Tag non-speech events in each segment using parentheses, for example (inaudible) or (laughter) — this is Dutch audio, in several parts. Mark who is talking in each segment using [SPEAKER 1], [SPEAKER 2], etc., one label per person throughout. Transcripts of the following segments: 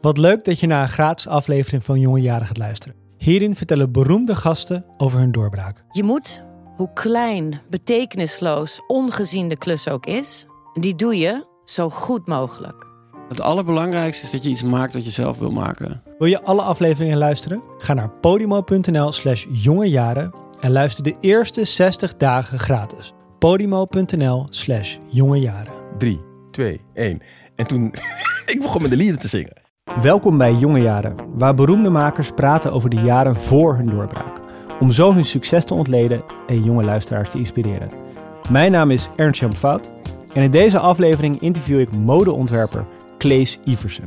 [SPEAKER 1] Wat leuk dat je naar een gratis aflevering van Jonge Jaren gaat luisteren. Hierin vertellen beroemde gasten over hun doorbraak.
[SPEAKER 2] Je moet, hoe klein, betekenisloos, ongezien de klus ook is, die doe je zo goed mogelijk.
[SPEAKER 3] Het allerbelangrijkste is dat je iets maakt dat je zelf wil maken.
[SPEAKER 1] Wil je alle afleveringen luisteren? Ga naar podimo.nl slash jongejaren en luister de eerste 60 dagen gratis. podimo.nl slash jongejaren.
[SPEAKER 4] 3, 2, 1. En toen, (laughs) ik begon met de lieden te zingen.
[SPEAKER 1] Welkom bij Jonge Jaren, waar beroemde makers praten over de jaren voor hun doorbraak. Om zo hun succes te ontleden en jonge luisteraars te inspireren. Mijn naam is Ernst Jan Fout en in deze aflevering interview ik modeontwerper Klees Iversen.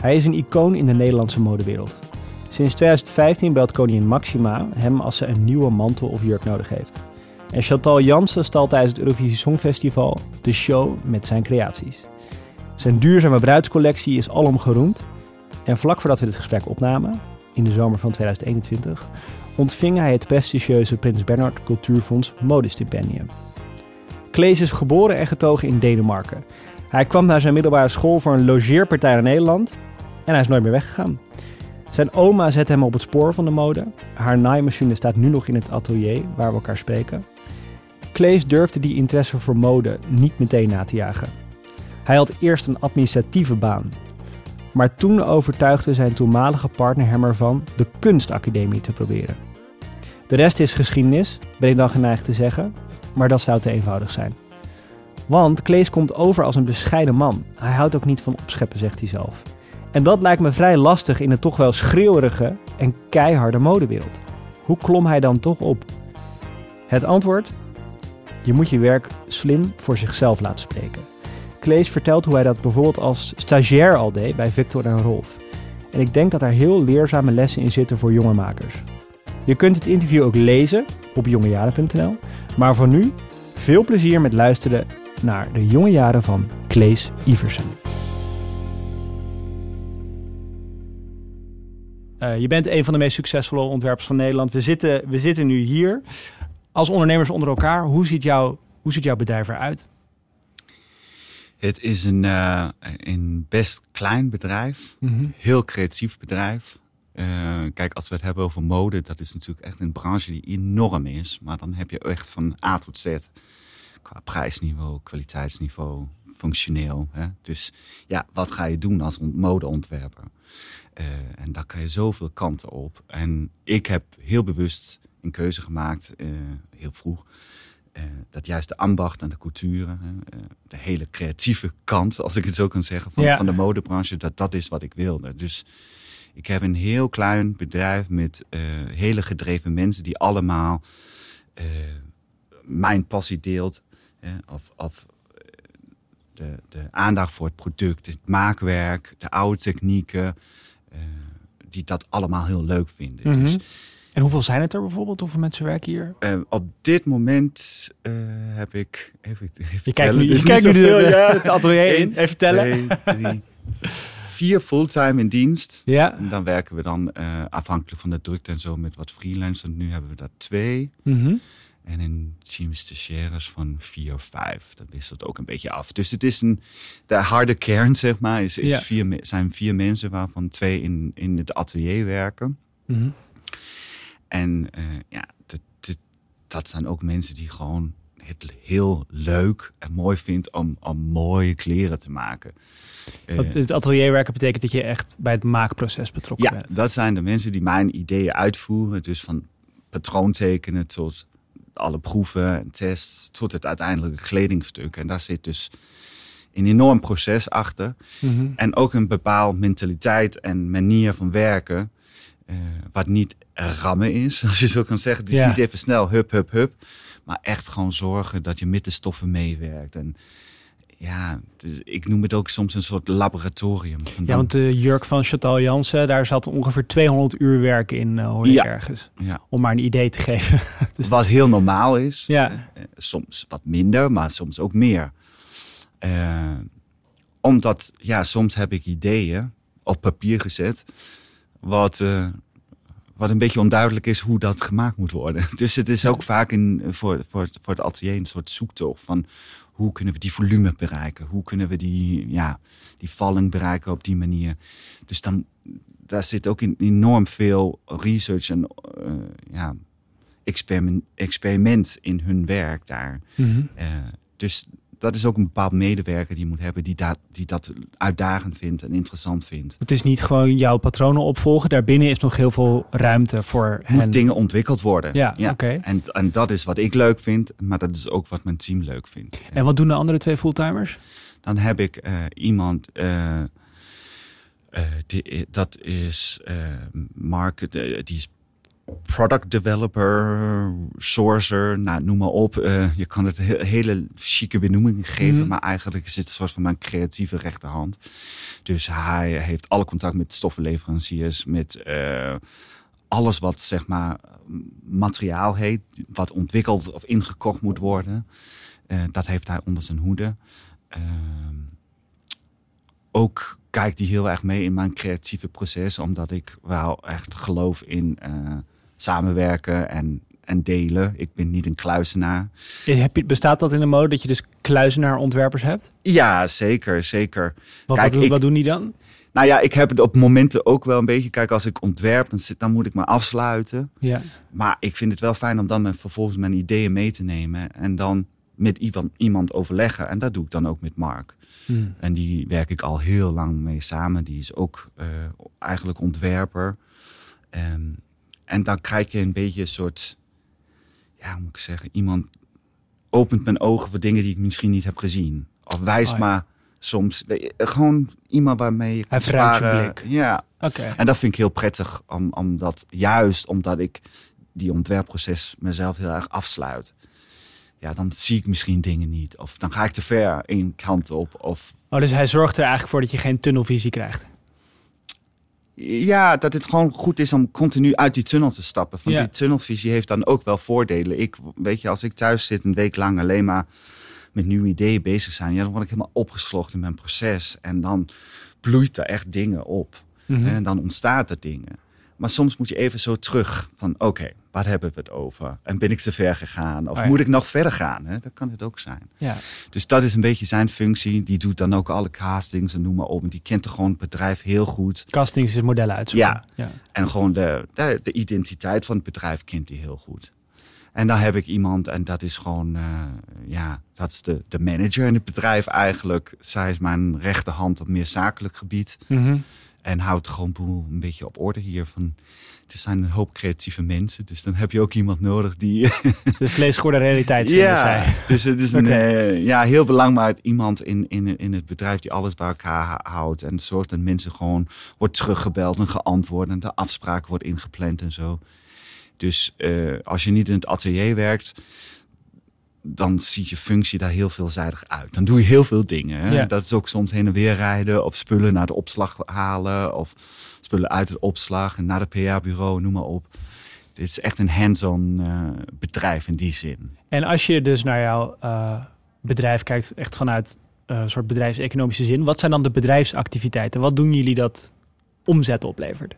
[SPEAKER 1] Hij is een icoon in de Nederlandse modewereld. Sinds 2015 belt koningin Maxima hem als ze een nieuwe mantel of jurk nodig heeft. En Chantal Jansen stal tijdens het Eurovisie Songfestival de show met zijn creaties. Zijn duurzame bruidscollectie is alom geroemd. En vlak voordat we dit gesprek opnamen, in de zomer van 2021, ontving hij het prestigieuze Prins Bernhard Cultuurfonds Modestipendium. Klees is geboren en getogen in Denemarken. Hij kwam naar zijn middelbare school voor een logeerpartij naar Nederland en hij is nooit meer weggegaan. Zijn oma zet hem op het spoor van de mode. Haar naaimachine staat nu nog in het atelier waar we elkaar spreken. Klees durfde die interesse voor mode niet meteen na te jagen. Hij had eerst een administratieve baan. Maar toen overtuigde zijn toenmalige partner hem ervan de kunstacademie te proberen. De rest is geschiedenis, ben ik dan geneigd te zeggen, maar dat zou te eenvoudig zijn. Want Klees komt over als een bescheiden man. Hij houdt ook niet van opscheppen, zegt hij zelf. En dat lijkt me vrij lastig in de toch wel schreeuwerige en keiharde modewereld. Hoe klom hij dan toch op? Het antwoord? Je moet je werk slim voor zichzelf laten spreken. Klees vertelt hoe hij dat bijvoorbeeld als stagiair al deed bij Victor en Rolf. En ik denk dat daar heel leerzame lessen in zitten voor jonge makers. Je kunt het interview ook lezen op jongejaren.nl. Maar voor nu, veel plezier met luisteren naar de jonge jaren van Klees Iversen. Uh, je bent een van de meest succesvolle ontwerpers van Nederland. We zitten, we zitten nu hier als ondernemers onder elkaar. Hoe ziet, jouw, hoe ziet jouw bedrijf eruit?
[SPEAKER 5] Het is een, uh, een best klein bedrijf, mm -hmm. heel creatief bedrijf. Uh, kijk, als we het hebben over mode, dat is natuurlijk echt een branche die enorm is. Maar dan heb je echt van A tot Z qua prijsniveau, kwaliteitsniveau, functioneel. Hè? Dus ja, wat ga je doen als modeontwerper? Uh, en daar kan je zoveel kanten op. En ik heb heel bewust een keuze gemaakt, uh, heel vroeg. Uh, dat juist de ambacht en de cultuur, de hele creatieve kant, als ik het zo kan zeggen, van, ja. van de modebranche, dat dat is wat ik wilde. Dus ik heb een heel klein bedrijf met hele gedreven mensen die allemaal mijn passie deelt. of, of de, de aandacht voor het product, het maakwerk, de oude technieken. Die dat allemaal heel leuk vinden.
[SPEAKER 1] Mm -hmm.
[SPEAKER 5] dus,
[SPEAKER 1] en hoeveel zijn het er bijvoorbeeld? Hoeveel mensen werken hier?
[SPEAKER 5] uh, op dit moment uh, heb ik... Even, even
[SPEAKER 1] je kijkt nu, je kijkt nu de, ja. (laughs) het atelier in. Even tellen.
[SPEAKER 5] Twee, drie, vier fulltime in dienst. (laughs)
[SPEAKER 1] Ja.
[SPEAKER 5] En dan werken we dan afhankelijk van de drukte en zo met wat freelancers. Nu hebben we daar twee.
[SPEAKER 1] Mm -hmm.
[SPEAKER 5] En een team stagiaires van vier of vijf. Dat wisselt ook een beetje af. Dus het is een, de harde kern, zeg maar, is, is
[SPEAKER 1] Ja.
[SPEAKER 5] vier, zijn vier mensen waarvan twee in, in het atelier werken.
[SPEAKER 1] Mm -hmm.
[SPEAKER 5] En uh, ja, dat, zijn ook mensen die gewoon het heel leuk en mooi vindt om, om mooie kleren te maken.
[SPEAKER 1] Want het atelierwerken betekent dat je echt bij het maakproces betrokken
[SPEAKER 5] ja,
[SPEAKER 1] bent.
[SPEAKER 5] dat zijn de mensen die mijn ideeën uitvoeren. Dus van patroontekenen tot alle proeven en tests tot het uiteindelijke kledingstuk. En daar zit dus een enorm proces achter.
[SPEAKER 1] Mm -hmm.
[SPEAKER 5] En ook een bepaald mentaliteit en manier van werken. Uh, wat niet rammen is, (laughs) als je zo kan zeggen. Het is
[SPEAKER 1] Ja.
[SPEAKER 5] niet even snel hup, hup, hup. Maar echt gewoon zorgen dat je met de stoffen meewerkt. En ja, dus ik noem het ook soms een soort laboratorium.
[SPEAKER 1] Ja, want de jurk van Chantal Jansen, daar zat ongeveer 200 uur werk in, uh, hoor
[SPEAKER 5] Ja.
[SPEAKER 1] ergens.
[SPEAKER 5] ja.
[SPEAKER 1] Om maar een idee te geven. (laughs) dus
[SPEAKER 5] Wat heel normaal is.
[SPEAKER 1] Ja.
[SPEAKER 5] Eh, soms wat minder, maar soms ook meer. Eh, omdat, ja, soms heb ik ideeën op papier gezet. Wat, eh, wat een beetje onduidelijk is hoe dat gemaakt moet worden. (laughs) Dus het is ook vaak in, voor, voor, voor het atelier een soort zoektocht van hoe kunnen we die volume bereiken? Hoe kunnen we die, ja, die valling bereiken op die manier? Dus dan, daar zit ook in, enorm veel research en uh, ja, experiment, experiment in hun werk daar.
[SPEAKER 1] Mhm.
[SPEAKER 5] Uh, dus dat is ook een bepaald medewerker die je moet hebben die, dat die dat uitdagend vindt en interessant vindt.
[SPEAKER 1] Het is niet gewoon jouw patronen opvolgen. Daarbinnen is nog heel veel ruimte voor
[SPEAKER 5] Moet
[SPEAKER 1] hen.
[SPEAKER 5] dingen ontwikkeld worden.
[SPEAKER 1] Ja, oké.
[SPEAKER 5] En, en dat is wat ik leuk vind, maar dat is ook wat mijn team leuk vindt.
[SPEAKER 1] En wat doen de andere twee fulltimers?
[SPEAKER 5] Dan heb ik uh, iemand, uh, uh, die, dat is Mark, die is product developer, sourcer, nou, noem maar op. Uh, je kan het he hele chique benoeming geven, mm. maar eigenlijk is het een soort van mijn creatieve rechterhand. Dus hij heeft alle contact met stoffenleveranciers, met uh, alles wat zeg maar materiaal heet, wat ontwikkeld of ingekocht moet worden. Uh, dat heeft hij onder zijn hoede. ook kijkt hij heel erg mee in mijn creatieve proces, omdat ik wel echt geloof in samenwerken en, en delen. Ik ben niet een kluizenaar.
[SPEAKER 1] Heb je, bestaat dat in de mode dat je dus kluizenaar-ontwerpers hebt?
[SPEAKER 5] Ja, zeker, zeker.
[SPEAKER 1] Wat, Kijk, wat, ik, wat doen die dan?
[SPEAKER 5] Nou ja, ik heb het op momenten ook wel een beetje. Kijk, als ik ontwerp, dan, zit, dan moet ik me afsluiten.
[SPEAKER 1] Ja.
[SPEAKER 5] Maar ik vind het wel fijn om dan met, vervolgens mijn ideeën mee te nemen. En dan met iemand, iemand overleggen. En dat doe ik dan ook met Mark.
[SPEAKER 1] Hmm.
[SPEAKER 5] En die werk ik al heel lang mee samen. Die is ook uh, eigenlijk ontwerper. Um, en dan krijg je een beetje een soort, ja, hoe moet ik zeggen, iemand opent mijn ogen voor dingen die ik misschien niet heb gezien. Of wijst
[SPEAKER 1] Oh, ja.
[SPEAKER 5] maar soms, gewoon iemand waarmee je
[SPEAKER 1] Hij je
[SPEAKER 5] sparen.
[SPEAKER 1] blik.
[SPEAKER 5] Ja,
[SPEAKER 1] Oké.
[SPEAKER 5] en dat vind ik heel prettig, om, omdat, juist omdat ik die ontwerpproces mezelf heel erg afsluit. Ja, dan zie ik misschien dingen niet. Of dan ga ik te ver één kant op. Of
[SPEAKER 1] Oh, dus hij zorgt er eigenlijk voor dat je geen tunnelvisie krijgt.
[SPEAKER 5] Ja, dat het gewoon goed is om continu uit die tunnel te stappen. Want
[SPEAKER 1] Ja.
[SPEAKER 5] die tunnelvisie heeft dan ook wel voordelen. Ik, weet je, als ik thuis zit een week lang alleen maar met nieuwe ideeën bezig zijn, ja, dan word ik helemaal opgeslokt in mijn proces. En dan bloeit er echt dingen op.
[SPEAKER 1] Mhm.
[SPEAKER 5] En dan ontstaat er dingen. Maar soms moet je even zo terug van, oké, waar hebben we het over? En ben ik te ver gegaan? Of
[SPEAKER 1] Oh ja.
[SPEAKER 5] moet ik nog verder gaan? Hè? Dat kan het ook zijn.
[SPEAKER 1] Ja.
[SPEAKER 5] Dus dat is een beetje zijn functie. Die doet dan ook alle castings en noem maar op. En die kent er gewoon het bedrijf heel goed.
[SPEAKER 1] Castings is modellen uitzoeken.
[SPEAKER 5] Ja.
[SPEAKER 1] ja.
[SPEAKER 5] En gewoon de, de, de identiteit van het bedrijf kent hij heel goed. En dan heb ik iemand, en dat is gewoon, uh, ja, dat is de, de manager in het bedrijf eigenlijk. Zij is mijn rechterhand op meer zakelijk gebied.
[SPEAKER 1] Mhm.
[SPEAKER 5] En houdt gewoon boel een beetje op orde hier. Van, er zijn een hoop creatieve mensen, dus dan heb je ook iemand nodig die. (laughs)
[SPEAKER 1] De vleesgorde realiteit,
[SPEAKER 5] ja, dus het is (laughs) een eh, ja, heel belangrijk iemand in, in, in het bedrijf die alles bij elkaar houdt. En zorgt dat mensen gewoon wordt teruggebeld en geantwoord. En de afspraak wordt ingepland en zo. Dus eh, als je niet in het atelier werkt, dan ziet je functie daar heel veelzijdig uit. Dan doe je heel veel dingen.
[SPEAKER 1] Ja.
[SPEAKER 5] Dat is ook soms heen en weer rijden of spullen naar de opslag halen of spullen uit het opslag en naar het PR-bureau, noem maar op. Het is echt een hands-on eh, bedrijf in die zin.
[SPEAKER 1] En als je dus naar jouw eh, bedrijf kijkt, echt vanuit eh, een soort bedrijfseconomische zin, wat zijn dan de bedrijfsactiviteiten? Wat doen jullie dat omzet oplevert?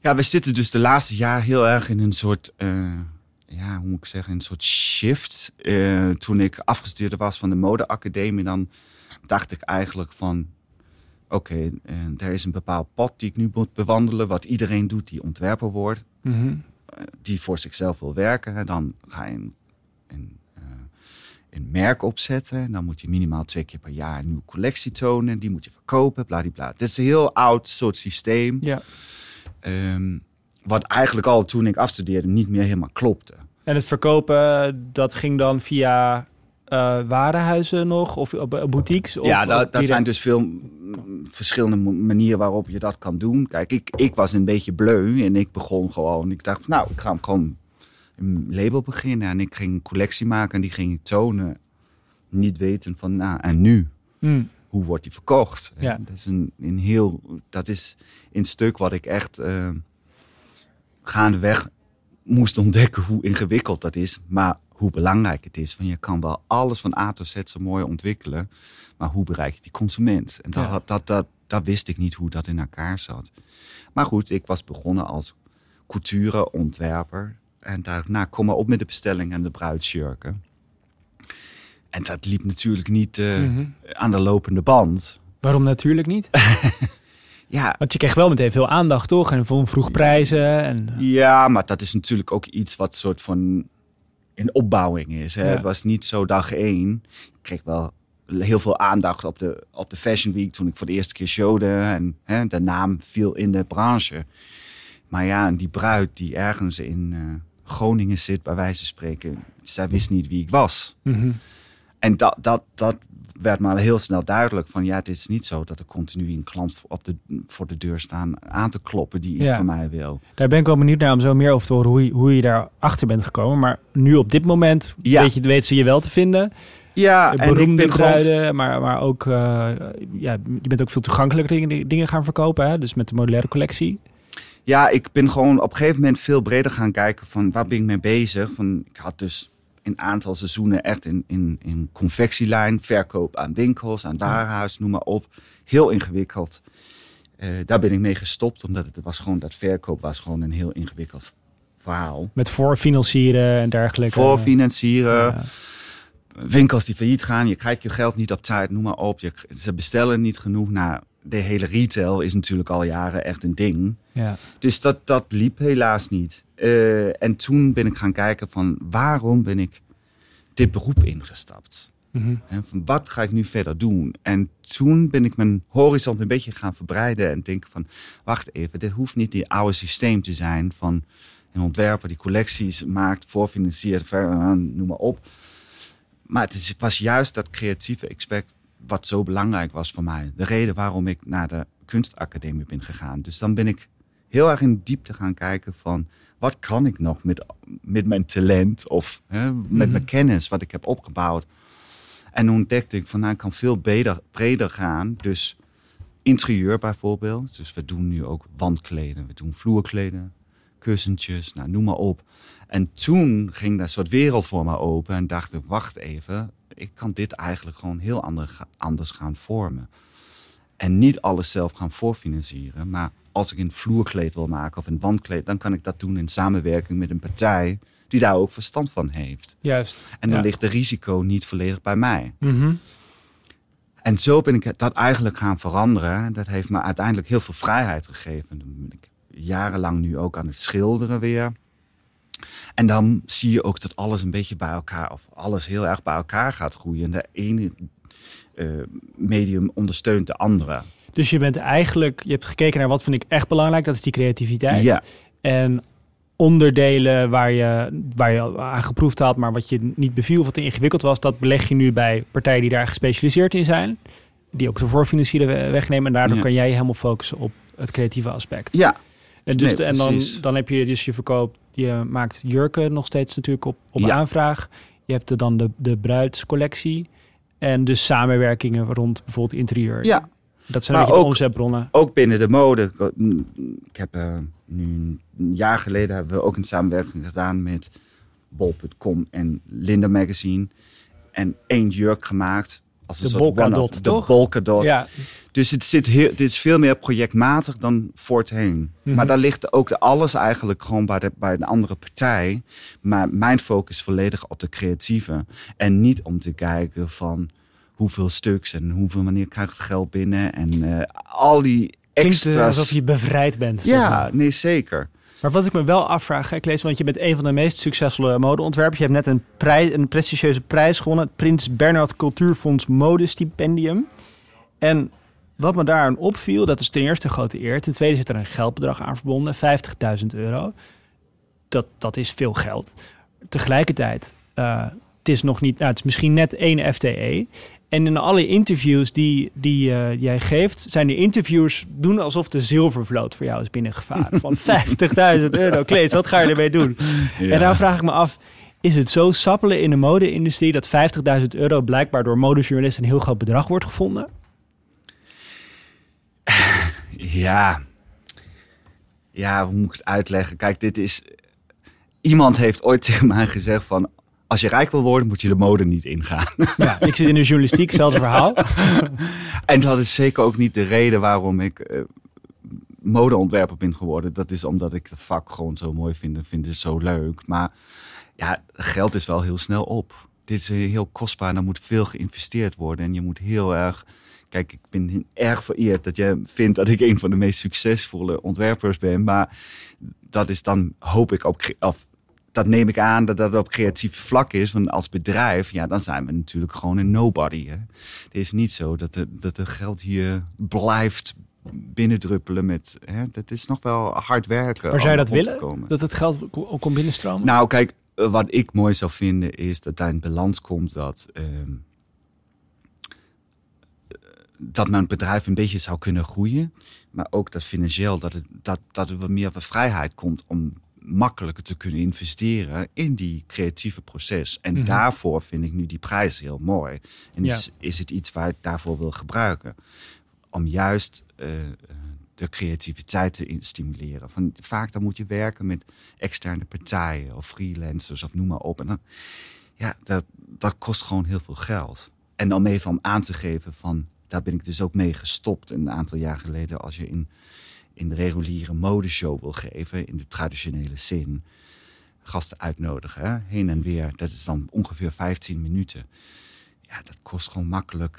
[SPEAKER 5] Ja, we zitten dus de laatste jaar heel erg in een soort, ja, hoe moet ik zeggen, een soort shift. Eh, toen ik afgestudeerd was van de modeacademie, dan dacht ik eigenlijk van, oké, eh, er is een bepaald pad die ik nu moet bewandelen, wat iedereen doet die ontwerper wordt,
[SPEAKER 1] Mhm.
[SPEAKER 5] eh, die voor zichzelf wil werken. En dan ga je een, een, een merk opzetten. En dan moet je minimaal twee keer per jaar een nieuwe collectie tonen. Die moet je verkopen, bladibla. Het is een heel oud soort systeem.
[SPEAKER 1] Ja.
[SPEAKER 5] Ehm, wat eigenlijk al toen ik afstudeerde niet meer helemaal klopte.
[SPEAKER 1] En het verkopen, dat ging dan via eh warenhuizen nog of op, op boutiques? Of
[SPEAKER 5] ja, dat, zijn dus veel verschillende manieren waarop je dat kan doen. Kijk, ik, ik was een beetje bleu en ik begon gewoon. Ik dacht, van, nou, ik ga hem gewoon een label beginnen. En ik ging een collectie maken en die ging ik tonen. Niet weten van, nou, en nu?
[SPEAKER 1] Hmm.
[SPEAKER 5] Hoe wordt die verkocht?
[SPEAKER 1] Ja.
[SPEAKER 5] Dat is een, een heel, dat is een stuk wat ik echt eh, gaandeweg moest ontdekken hoe ingewikkeld dat is, maar hoe belangrijk het is. Van je kan wel alles van A tot Z zo mooi ontwikkelen, maar hoe bereik je die consument? En dat,
[SPEAKER 1] Ja.
[SPEAKER 5] dat, dat, dat, wist ik niet hoe dat in elkaar zat. Maar goed, ik was begonnen als couture, ontwerper. En daarna kom maar op met de bestelling en de bruidsjurken. En dat liep natuurlijk niet eh,
[SPEAKER 1] Mhm.
[SPEAKER 5] aan de lopende band.
[SPEAKER 1] Waarom natuurlijk niet? (laughs)
[SPEAKER 5] Ja,
[SPEAKER 1] Want je kreeg wel meteen veel aandacht, toch? En vond vroeg prijzen. En,
[SPEAKER 5] ja, maar dat is natuurlijk ook iets wat soort van in opbouwing is. Hè?
[SPEAKER 1] Ja.
[SPEAKER 5] Het was niet zo dag één. Ik kreeg wel heel veel aandacht op de, op de Fashion Week toen ik voor de eerste keer showde. En hè, de naam viel in de branche. Maar ja, en die bruid die ergens in eh, Groningen zit, bij wijze van spreken, zij wist niet wie ik was.
[SPEAKER 1] Mhm.
[SPEAKER 5] En dat, dat, dat werd maar heel snel duidelijk van ja, het is niet zo dat er continu een klant op de, voor de deur staan aan te kloppen die iets
[SPEAKER 1] Ja.
[SPEAKER 5] van mij wil.
[SPEAKER 1] Daar ben ik wel benieuwd naar om zo meer over te horen hoe je, hoe je daar achter bent gekomen. Maar nu op dit moment
[SPEAKER 5] Ja.
[SPEAKER 1] weet, je, weet ze je wel te vinden.
[SPEAKER 5] Ja, en ik ben gewoon
[SPEAKER 1] bruiden, maar, maar ook, eh, ja, je bent ook veel toegankelijker dingen, dingen gaan verkopen. Hè? Dus met de modulaire collectie.
[SPEAKER 5] Ja, ik ben gewoon op een gegeven moment veel breder gaan kijken van waar ben ik mee bezig. Van, ik had dus een aantal seizoenen echt in, in, in confectielijn, verkoop aan winkels, aan warenhuis, noem maar op. Heel ingewikkeld. Eh, daar ben ik mee gestopt, omdat het was gewoon, dat verkoop was gewoon een heel ingewikkeld verhaal.
[SPEAKER 1] Met voorfinancieren en dergelijke.
[SPEAKER 5] Voor financieren,
[SPEAKER 1] Ja.
[SPEAKER 5] winkels die failliet gaan, je krijgt je geld niet op tijd, noem maar op. Je, ze bestellen niet genoeg. Nou, de hele retail is natuurlijk al jaren echt een ding.
[SPEAKER 1] Ja.
[SPEAKER 5] Dus dat, dat liep helaas niet. Eh, en toen ben ik gaan kijken van waarom ben ik dit beroep ingestapt?
[SPEAKER 1] Mhm.
[SPEAKER 5] En van wat ga ik nu verder doen? En toen ben ik mijn horizon een beetje gaan verbreiden en denken van wacht even, dit hoeft niet die oude systeem te zijn van een ontwerper die collecties maakt, voorfinanciert, eh, noem maar op. Maar het is, was juist dat creatieve aspect wat zo belangrijk was voor mij. De reden waarom ik naar de kunstacademie ben gegaan. Dus dan ben ik heel erg in diepte gaan kijken van wat kan ik nog met, met mijn talent of hè, met
[SPEAKER 1] Mhm.
[SPEAKER 5] mijn kennis wat ik heb opgebouwd. En toen ontdekte ik van nou, ik kan veel breder, breder gaan. Dus interieur bijvoorbeeld. Dus we doen nu ook wandkleden, we doen vloerkleden, kussentjes, nou, noem maar op. En toen ging dat soort wereld voor me open en dacht ik, wacht even, ik kan dit eigenlijk gewoon heel ander, anders gaan vormen. En niet alles zelf gaan voorfinancieren, maar als ik een vloerkleed wil maken of een wandkleed, dan kan ik dat doen in samenwerking met een partij die daar ook verstand van heeft.
[SPEAKER 1] Juist.
[SPEAKER 5] En dan
[SPEAKER 1] Ja.
[SPEAKER 5] ligt de risico niet volledig bij mij.
[SPEAKER 1] Mhm.
[SPEAKER 5] En zo ben ik dat eigenlijk gaan veranderen. Dat heeft me uiteindelijk heel veel vrijheid gegeven. Dan ben ik jarenlang nu ook aan het schilderen weer. En dan zie je ook dat alles een beetje bij elkaar, of alles heel erg bij elkaar gaat groeien. En de ene medium ondersteunt de andere.
[SPEAKER 1] Dus je bent eigenlijk, je hebt gekeken naar wat vind ik echt belangrijk, dat is die creativiteit.
[SPEAKER 5] Ja,
[SPEAKER 1] En onderdelen waar je, waar je aan geproefd had, maar wat je niet beviel wat te ingewikkeld was, dat beleg je nu bij partijen die daar gespecialiseerd in zijn. Die ook de voorfinancieren we- wegnemen. En daardoor
[SPEAKER 5] Ja.
[SPEAKER 1] kan jij helemaal focussen op het creatieve aspect.
[SPEAKER 5] ja,
[SPEAKER 1] En, dus
[SPEAKER 5] Nee,
[SPEAKER 1] en dan, dan heb je dus je verkoop, je maakt jurken nog steeds natuurlijk op, op
[SPEAKER 5] Ja.
[SPEAKER 1] aanvraag. Je hebt er dan de, de bruidscollectie. En dus samenwerkingen rond bijvoorbeeld interieur.
[SPEAKER 5] ja.
[SPEAKER 1] Dat zijn
[SPEAKER 5] ook-
[SPEAKER 1] omzetbronnen.
[SPEAKER 5] ook binnen de mode. Ik heb eh, nu een jaar geleden hebben we ook een samenwerking gedaan met bol.com en Linda Magazine. En één jurk gemaakt. Als een
[SPEAKER 1] De
[SPEAKER 5] soort one-off. De Polkadot.
[SPEAKER 1] Ja,
[SPEAKER 5] Dus het, zit heel, dit is veel meer projectmatig dan voorheen.
[SPEAKER 1] Mhm.
[SPEAKER 5] Maar daar ligt ook alles eigenlijk gewoon bij de, bij de andere partij. Maar mijn focus volledig op de creatieve. En niet om te kijken van hoeveel stuks en hoeveel wanneer krijg ik het geld binnen. En eh, al die
[SPEAKER 1] klinkt eh,
[SPEAKER 5] extra's.
[SPEAKER 1] alsof je bevrijd bent.
[SPEAKER 5] Ja, nee, zeker.
[SPEAKER 1] Maar wat ik me wel afvraag, ik lees, want je bent een van de meest succesvolle modeontwerpers. Je hebt net een, een prestigieuze prijs gewonnen, het Prins Bernhard Cultuurfonds Modestipendium. En wat me daar aan opviel, dat is ten eerste een grote eer. Ten tweede zit er een geldbedrag aan verbonden, 50.000 euro. Dat, dat is veel geld. Tegelijkertijd, eh, het is nog niet, nou, het is misschien net één FTE. En in alle interviews die, die eh, jij geeft, zijn de interviewers doen alsof de zilvervloot voor jou is binnengevaren. (laughs) Van 50.000 euro, Klees, wat ga je ermee doen? En daar vraag ik me af, is het zo sappelen in de mode-industrie dat 50.000 euro blijkbaar door modejournalisten een heel groot bedrag wordt gevonden? (laughs)
[SPEAKER 5] Ja. Ja, hoe moet ik het uitleggen? Kijk, dit is... Iemand heeft ooit tegen mij gezegd van... Als je rijk wil worden, moet je de mode niet ingaan.
[SPEAKER 1] Ja, ik zit in de journalistiek, hetzelfde verhaal. (laughs)
[SPEAKER 5] En dat is zeker ook niet de reden waarom ik eh, modeontwerper ben geworden, dat is omdat ik het vak gewoon zo mooi vind en vind het zo leuk. Maar ja, geld is wel heel snel op. Dit is heel kostbaar en er moet veel geïnvesteerd worden. En je moet heel erg. Kijk, ik ben erg vereerd dat je vindt dat ik een van de meest succesvolle ontwerpers ben. Maar dat is dan, hoop ik, op, of dat neem ik aan dat dat op creatief vlak is. Want als bedrijf, ja, dan zijn we natuurlijk gewoon een nobody. Hè. Het is niet zo dat de, dat de geld hier blijft binnendruppelen met. Hè, dat is nog wel hard werken.
[SPEAKER 1] Maar zou je dat willen?
[SPEAKER 5] komen.
[SPEAKER 1] Dat het geld ook komt binnenstromen?
[SPEAKER 5] Nou, kijk, eh, wat ik mooi zou vinden is dat daar een balans komt dat. ehm, eh, dat mijn bedrijf een beetje zou kunnen groeien. Maar ook dat financieel, dat, het, dat, dat er wat meer van vrijheid komt om makkelijker te kunnen investeren in die creatieve proces. En
[SPEAKER 1] Mhm.
[SPEAKER 5] daarvoor vind ik nu die prijs heel mooi. En
[SPEAKER 1] Ja.
[SPEAKER 5] is, is het iets waar ik daarvoor wil gebruiken. Om juist eh, eh, de creativiteit te stimuleren. Van, vaak dan moet je werken met externe partijen of freelancers of noem maar op. En dan, ja, dat, dat kost gewoon heel veel geld. En om even om aan te geven van, daar ben ik dus ook mee gestopt een aantal jaar geleden. Als je in, in de reguliere modeshow wil geven, in de traditionele zin, gasten uitnodigen, hè, heen en weer. Dat is dan ongeveer 15 minuten. Ja, dat kost gewoon makkelijk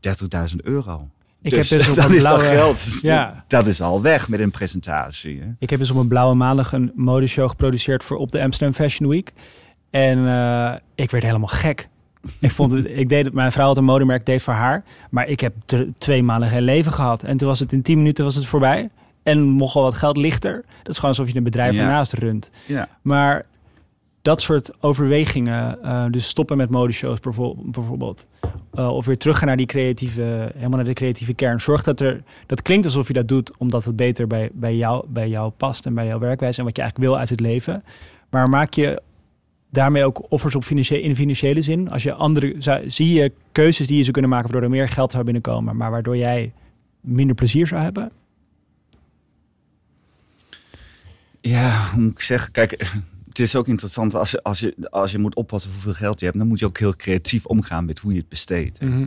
[SPEAKER 5] 30.000 euro.
[SPEAKER 1] ik
[SPEAKER 5] dus
[SPEAKER 1] heb dus op (laughs)
[SPEAKER 5] dan
[SPEAKER 1] een
[SPEAKER 5] is dat
[SPEAKER 1] blauwe...
[SPEAKER 5] geld.
[SPEAKER 1] Ja.
[SPEAKER 5] Dat is al weg met een presentatie. Hè?
[SPEAKER 1] Ik heb dus op een blauwe maandag een modeshow geproduceerd voor op de Amsterdam Fashion Week. En eh, ik werd helemaal gek. Ik, vond het, ik deed het, mijn vrouw had een modemerk, deed voor haar. Maar ik heb twee maanden geen leven gehad. En toen was het in tien minuten was het voorbij. En mocht al wat geld lichter. Dat is gewoon alsof je een bedrijf
[SPEAKER 5] Ja.
[SPEAKER 1] ernaast runt.
[SPEAKER 5] Ja.
[SPEAKER 1] Maar dat soort overwegingen, eh, dus stoppen met modeshows bijvoor- bijvoorbeeld, eh, of weer teruggaan naar die creatieve, helemaal naar de creatieve kern. Zorg dat er, dat klinkt alsof je dat doet omdat het beter bij, bij, jou, bij jou past en bij jouw werkwijze en wat je eigenlijk wil uit het leven. Maar maak je daarmee ook offers op financiële, in financiële zin? Als je andere, zou- zie je keuzes die je zou kunnen maken waardoor er meer geld zou binnenkomen, maar waardoor jij minder plezier zou hebben?
[SPEAKER 5] Ja, hoe moet ik zeggen? Kijk, het is ook interessant als je, als, je, als je moet oppassen hoeveel geld je hebt. Dan moet je ook heel creatief omgaan met hoe je het besteedt.
[SPEAKER 1] Mhm.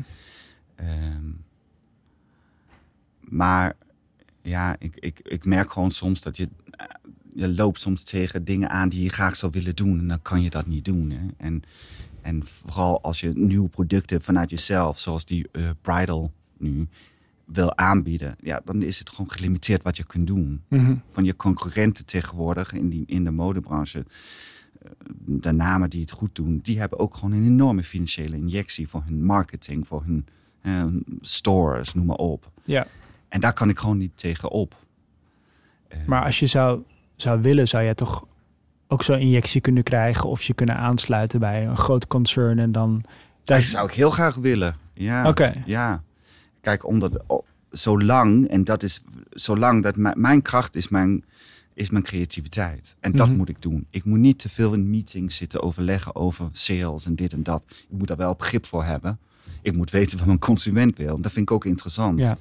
[SPEAKER 5] Ehm, maar ja, ik, ik, ik merk gewoon soms dat je, je loopt soms tegen dingen aan die je graag zou willen doen. En dan kan je dat niet doen. Hè? En, en vooral als je nieuwe producten vanuit jezelf, zoals die eh, bridal nu, wil aanbieden. Ja, dan is het gewoon gelimiteerd wat je kunt doen
[SPEAKER 1] Mhm.
[SPEAKER 5] van je concurrenten tegenwoordig in, die, in de modebranche. eh, De namen die het goed doen, die hebben ook gewoon een enorme financiële injectie voor hun marketing, voor hun eh, stores, noem maar op.
[SPEAKER 1] Ja.
[SPEAKER 5] En daar kan ik gewoon niet tegen op.
[SPEAKER 1] Maar als je zou, zou willen, zou je toch ook zo'n injectie kunnen krijgen of je kunnen aansluiten bij een groot concern en dan.
[SPEAKER 5] dat zou ik heel graag willen. Ja.
[SPEAKER 1] Oké.
[SPEAKER 5] Ja. Kijk, omdat zolang, en dat is zolang dat mijn, mijn kracht is mijn, is mijn creativiteit. En dat
[SPEAKER 1] Mhm.
[SPEAKER 5] moet ik doen. Ik moet niet te veel in meetings zitten overleggen over sales en dit en dat. Ik moet daar wel begrip voor hebben. Ik moet weten wat mijn consument wil. Dat vind ik ook interessant.
[SPEAKER 1] Ja.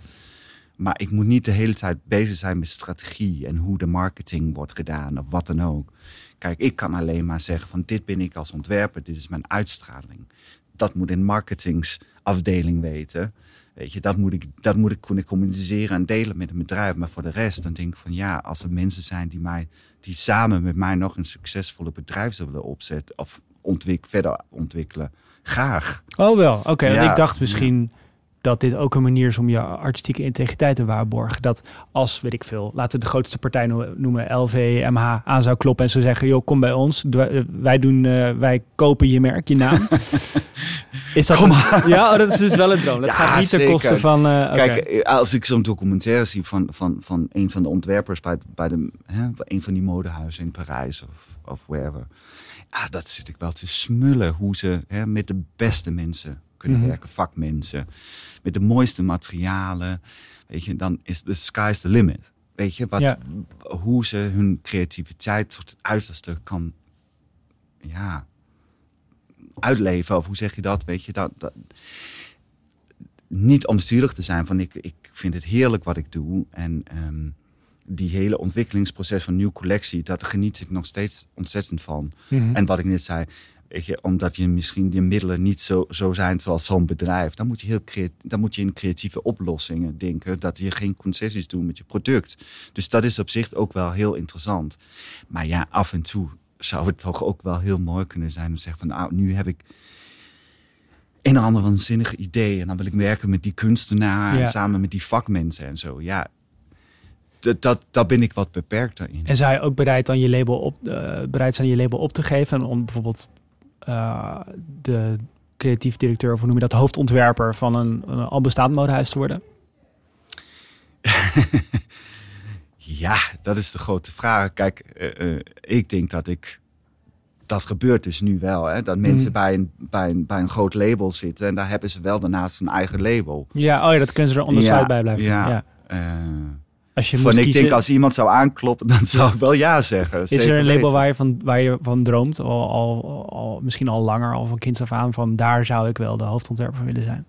[SPEAKER 5] Maar ik moet niet de hele tijd bezig zijn met strategie en hoe de marketing wordt gedaan of wat dan ook. Kijk, ik kan alleen maar zeggen van dit ben ik als ontwerper, dit is mijn uitstraling. Dat moet een marketingsafdeling weten. Weet je, dat moet ik, dat moet ik kunnen communiceren en delen met een bedrijf. Maar voor de rest, dan denk ik van ja, als er mensen zijn die, mij, die samen met mij nog een succesvolle bedrijf zullen willen opzetten of ontwik, verder ontwikkelen, graag.
[SPEAKER 1] Oh wel, oké.
[SPEAKER 5] Ja,
[SPEAKER 1] ik dacht misschien dat dit ook een manier is om je artistieke integriteit te waarborgen. Dat als, weet ik veel, laten we de grootste partij no- noemen, LV, MH, aan zou kloppen en ze zeggen, joh, kom bij ons. Eh, Wij, doen, eh, wij kopen je merk, je naam. (laughs) is dat
[SPEAKER 5] Kom
[SPEAKER 1] een- (laughs) Ja, oh, dat is dus wel een droom. Dat
[SPEAKER 5] Ja,
[SPEAKER 1] gaat niet ten
[SPEAKER 5] zeker.
[SPEAKER 1] koste van... eh.
[SPEAKER 5] Kijk, als ik zo'n documentaire zie van, van, van een van de ontwerpers bij, bij de, hè, een van die modehuizen in Parijs of, of wherever. Ja, dat zit ik wel te smullen hoe ze hè, met de beste mensen kunnen
[SPEAKER 1] Mhm.
[SPEAKER 5] werken, vakmensen. Met de mooiste materialen. Weet je, dan is the sky's the limit. Weet je, wat,
[SPEAKER 1] Ja.
[SPEAKER 5] hoe ze hun creativiteit tot het uiterste kan ja, uitleven. Of hoe zeg je dat? Weet je, dat, dat, niet om bestuurlijk te zijn van ik, ik vind het heerlijk wat ik doe. En ehm, die hele ontwikkelingsproces van nieuwe collectie, dat geniet ik nog steeds ontzettend van.
[SPEAKER 1] Mhm.
[SPEAKER 5] En wat ik net zei, weet je, omdat je misschien je middelen niet zo, zo zijn zoals zo'n bedrijf. Dan moet, je heel dan moet je in creatieve oplossingen denken. Dat je geen concessies doet met je product. Dus dat is op zich ook wel heel interessant. Maar ja, af en toe zou het toch ook wel heel mooi kunnen zijn om te zeggen van nou, nu heb ik een of ander waanzinnig idee. En dan wil ik werken met die kunstenaar
[SPEAKER 1] Ja.
[SPEAKER 5] en samen met die vakmensen en zo. Ja, dat, dat, daar ben ik wat beperkter in.
[SPEAKER 1] En zou je ook bereid, dan je label op, eh, bereid zijn je label op te geven om bijvoorbeeld eh, de creatief directeur, of hoe noem je dat, hoofdontwerper van een, een al bestaand modehuis te worden? (laughs)
[SPEAKER 5] Ja, dat is de grote vraag. Kijk, eh, eh, ik denk dat ik. Dat gebeurt dus nu wel. Hè? Dat mensen
[SPEAKER 1] Mm.
[SPEAKER 5] bij, een, bij, een, bij een groot label zitten. En daar hebben ze wel daarnaast een eigen label.
[SPEAKER 1] Ja, oh ja, dat kunnen ze er
[SPEAKER 5] Ja,
[SPEAKER 1] bij blijven.
[SPEAKER 5] ja.
[SPEAKER 1] Ja. Als je
[SPEAKER 5] van ik
[SPEAKER 1] kiezen,
[SPEAKER 5] denk als iemand zou aankloppen, dan zou ik wel ja zeggen.
[SPEAKER 1] is er een label waar je van, waar je van droomt, al, al, al, misschien al langer, al van kinds af aan, van daar zou ik wel de hoofdontwerper van willen zijn?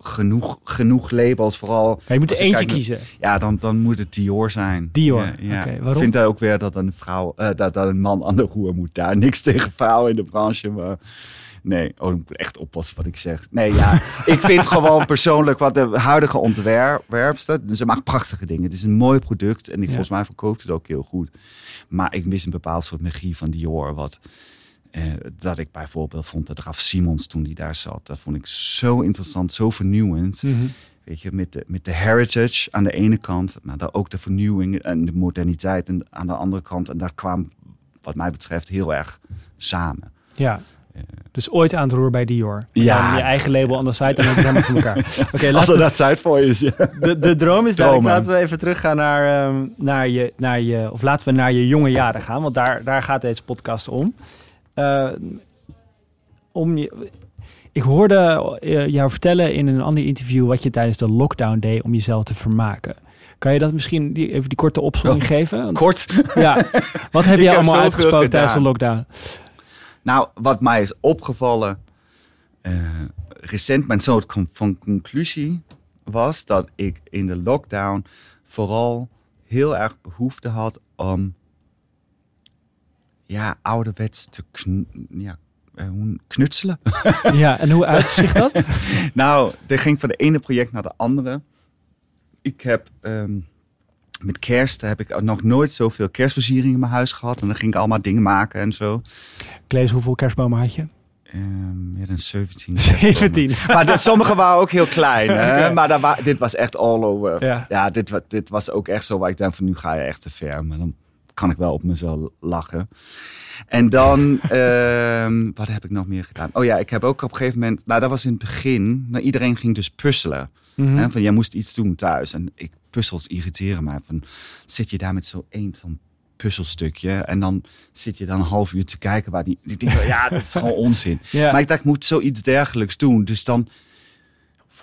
[SPEAKER 5] Genoeg, genoeg labels, vooral.
[SPEAKER 1] Ja, je moet er eentje kiezen.
[SPEAKER 5] Ja, dan, dan moet het Dior zijn.
[SPEAKER 1] Dior,
[SPEAKER 5] Ja, ja.
[SPEAKER 1] oké,
[SPEAKER 5] Ik
[SPEAKER 1] waarom?
[SPEAKER 5] vind ook weer dat een vrouw, eh, dat, dat een man aan de roer moet daar. Niks tegen vrouwen in de branche, maar nee, oh, ik moet echt oppassen wat ik zeg. Nee, ja, (laughs) ik vind gewoon persoonlijk wat de huidige ontwerpster, ze maakt prachtige dingen. Het is een mooi product en ik,
[SPEAKER 1] Ja.
[SPEAKER 5] volgens mij verkoopt het ook heel goed. Maar ik mis een bepaald soort magie van Dior, wat eh, dat ik bijvoorbeeld vond dat Raf Simons toen die daar zat, dat vond ik zo interessant, zo vernieuwend.
[SPEAKER 1] Mhm.
[SPEAKER 5] Weet je, met de, met de heritage aan de ene kant, maar dan ook de vernieuwing en de moderniteit en aan de andere kant. En dat kwam, wat mij betreft, heel erg samen.
[SPEAKER 1] Ja. Dus ooit aan het roer bij Dior.
[SPEAKER 5] Ja.
[SPEAKER 1] Dan je eigen label aan de site en dan heb je het helemaal voor elkaar. (laughs) Oké,
[SPEAKER 5] Als
[SPEAKER 1] laten
[SPEAKER 5] er
[SPEAKER 1] we
[SPEAKER 5] dat tijd voor je is, ja.
[SPEAKER 1] De, de droom is duidelijk.
[SPEAKER 5] Dromen.
[SPEAKER 1] Laten we even teruggaan naar, ehm, naar, je, naar je... Of laten we naar je jonge jaren gaan. Want daar, daar gaat deze podcast om. Eh, om je, ik hoorde eh, jou vertellen in een ander interview... wat je tijdens de lockdown deed om jezelf te vermaken. Kan je dat misschien die, even die korte opzomming
[SPEAKER 5] Oh.
[SPEAKER 1] geven? Want-
[SPEAKER 5] Kort.
[SPEAKER 1] Ja. (laughs) Wat heb
[SPEAKER 5] heb
[SPEAKER 1] allemaal uitgesproken tijdens de lockdown?
[SPEAKER 5] Nou, wat mij is opgevallen eh, recent, mijn soort van conclusie was dat ik in de lockdown vooral heel erg behoefte had om ja, ouderwets te kn ja, eh, knutselen. (laughs)
[SPEAKER 1] Ja, en hoe uitzicht dat? (laughs)
[SPEAKER 5] nou, er ging van de ene project naar de andere. Ik heb ehm, met kerst heb ik nog nooit zoveel kerstversiering in mijn huis gehad. En dan ging ik allemaal dingen maken en zo.
[SPEAKER 1] Klees, hoeveel kerstbomen had je?
[SPEAKER 5] Meer dan 17.
[SPEAKER 1] 17. (laughs) (laughs)
[SPEAKER 5] Maar sommige waren ook heel klein. Hè? (laughs) Maar daar wa- dit was echt all over.
[SPEAKER 1] Ja.
[SPEAKER 5] Ja, dit, dit was ook echt zo waar ik denk van nu ga je echt te ver. Maar dan kan ik wel op mezelf lachen. En dan, (laughs) ehm, wat heb ik nog meer gedaan? Oh ja, ik heb ook op een gegeven moment, nou dat was in het begin, nou, iedereen ging dus puzzelen.
[SPEAKER 1] Mhm.
[SPEAKER 5] Hè? Van jij moest iets doen thuis. En ik, puzzels irriteren mij. Van, zit je daar met zo één zo'n puzzelstukje en dan zit je dan een half uur te kijken waar die, die dingen, (laughs) ja, dat is gewoon onzin.
[SPEAKER 1] Ja.
[SPEAKER 5] Maar ik dacht, ik moet zoiets dergelijks doen. Dus dan,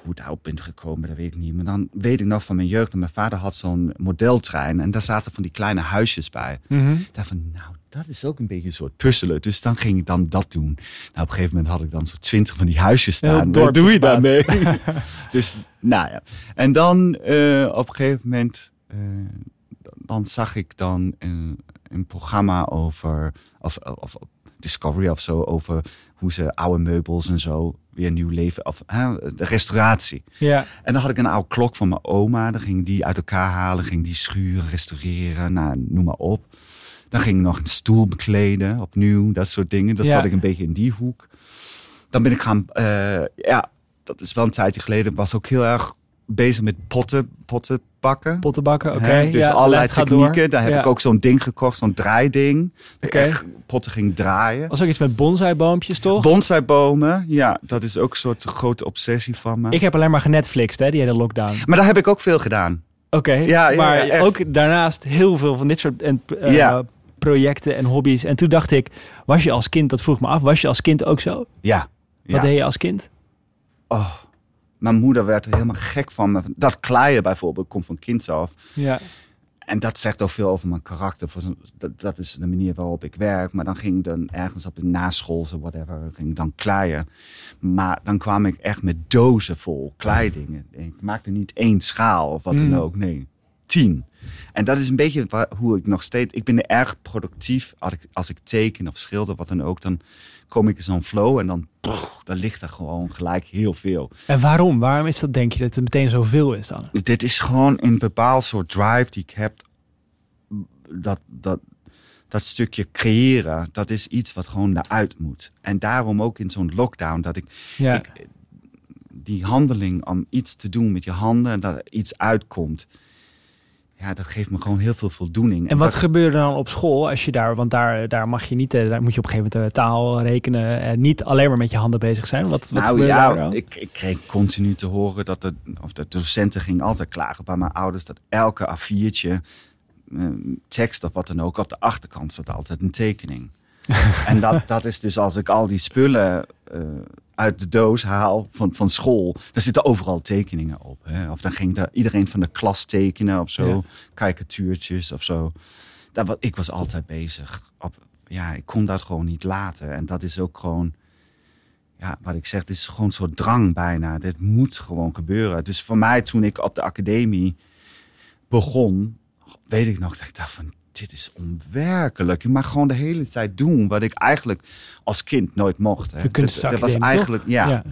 [SPEAKER 5] hoe ik daarop ben gekomen, dat weet ik niet. Maar dan weet ik nog van mijn jeugd, mijn vader had zo'n modeltrein. En daar zaten van die kleine huisjes bij.
[SPEAKER 1] Mhm.
[SPEAKER 5] Ik dacht van, nou, dat is ook een beetje een soort puzzelen. Dus dan ging ik dan dat doen. Nou, op een gegeven moment had ik dan zo twintig van die huisjes staan. Wat doe je daarmee? (laughs) (laughs) dus, nou ja. En dan eh, op een gegeven moment, eh, dan zag ik dan een, een programma over, of, of Discovery of zo, over hoe ze oude meubels en zo weer nieuw leven, of hè, de restauratie.
[SPEAKER 1] Ja.
[SPEAKER 5] En dan had ik een oude klok van mijn oma. Dan ging die uit elkaar halen, ging die schuren, restaureren, nou, noem maar op. Dan ging ik nog een stoel bekleden, opnieuw, dat soort dingen. Dan
[SPEAKER 1] Ja.
[SPEAKER 5] zat ik een beetje in die hoek. Dan ben ik gaan, eh, ja, dat is wel een tijdje geleden, was ook heel erg bezig met potten, potten bakken.
[SPEAKER 1] Pottenbakken, oké.
[SPEAKER 5] Dus
[SPEAKER 1] ja,
[SPEAKER 5] allerlei technieken. Daar heb
[SPEAKER 1] Ja.
[SPEAKER 5] ik ook zo'n ding gekocht, zo'n draaiding. Ik echt potten ging draaien.
[SPEAKER 1] was ook iets met bonsaiboompjes, toch?
[SPEAKER 5] Bonsaibomen, ja, dat is ook een soort grote obsessie van me.
[SPEAKER 1] ik heb alleen maar genetflixt, hè, die hele lockdown.
[SPEAKER 5] Maar daar heb ik ook veel gedaan.
[SPEAKER 1] Oké,
[SPEAKER 5] Ja, ja,
[SPEAKER 1] maar
[SPEAKER 5] ja,
[SPEAKER 1] ook daarnaast heel veel van dit soort en, eh,
[SPEAKER 5] Ja.
[SPEAKER 1] projecten en hobby's. En toen dacht ik, was je als kind, dat vroeg me af, was je als kind ook zo?
[SPEAKER 5] Ja.
[SPEAKER 1] Wat deed je als kind?
[SPEAKER 5] Oh, mijn moeder werd er helemaal gek van. me. Dat kleien bijvoorbeeld komt van kinds af.
[SPEAKER 1] Ja,
[SPEAKER 5] En dat zegt ook veel over mijn karakter. Dat, is de manier waarop ik werk. Maar dan ging ik dan ergens op een naschoolse, whatever, ging ik dan kleien. Maar dan kwam ik echt met dozen vol kleidingen. Ik maakte niet één schaal of wat
[SPEAKER 1] Mm.
[SPEAKER 5] dan ook, nee. tien. En dat is een beetje hoe ik nog steeds... Ik ben erg productief. Als ik, als ik teken of schilder, wat dan ook, dan kom ik in zo'n flow. En dan, dan ligt er gewoon gelijk heel veel.
[SPEAKER 1] En waarom? Waarom is dat, denk je, dat het meteen zoveel is dan?
[SPEAKER 5] Dit is gewoon een bepaald soort drive die ik heb. Dat, dat, dat stukje creëren, dat is iets wat gewoon eruit moet. En daarom ook in zo'n lockdown, dat ik
[SPEAKER 1] Ja.
[SPEAKER 5] Ik- die handeling om iets te doen met je handen en dat er iets uitkomt. Ja, dat geeft me gewoon heel veel voldoening.
[SPEAKER 1] En wat gebeurde dan op school als je daar, want daar, daar mag je niet, eh, daar moet je op een gegeven moment eh, taal rekenen en niet alleen maar met je handen bezig zijn. Wat, wat
[SPEAKER 5] nou
[SPEAKER 1] daar
[SPEAKER 5] ja, ik, ik kreeg continu te horen dat de, of de docenten gingen altijd klagen bij mijn ouders dat elke A4'tje, eh, tekst of wat dan ook, op de achterkant zat altijd een tekening. (laughs) en dat, dat is dus als ik al die spullen eh, uit de doos haal van, van school, dan zitten overal tekeningen op. Hè? Of dan ging er iedereen van de klas tekenen of zo,
[SPEAKER 1] Ja.
[SPEAKER 5] karikatuurtjes of zo. Dat, ik was altijd bezig. Op, ja, ik kon dat gewoon niet laten. En dat is ook gewoon ja, wat ik zeg, het is gewoon soort drang bijna. Dit moet gewoon gebeuren. Dus voor mij, toen ik op de academie begon, weet ik nog dat ik dacht van, dit is onwerkelijk. Je mag gewoon de hele tijd doen wat ik eigenlijk als kind nooit mocht. Hè. Dat, dat was eigenlijk, ja,
[SPEAKER 1] ja.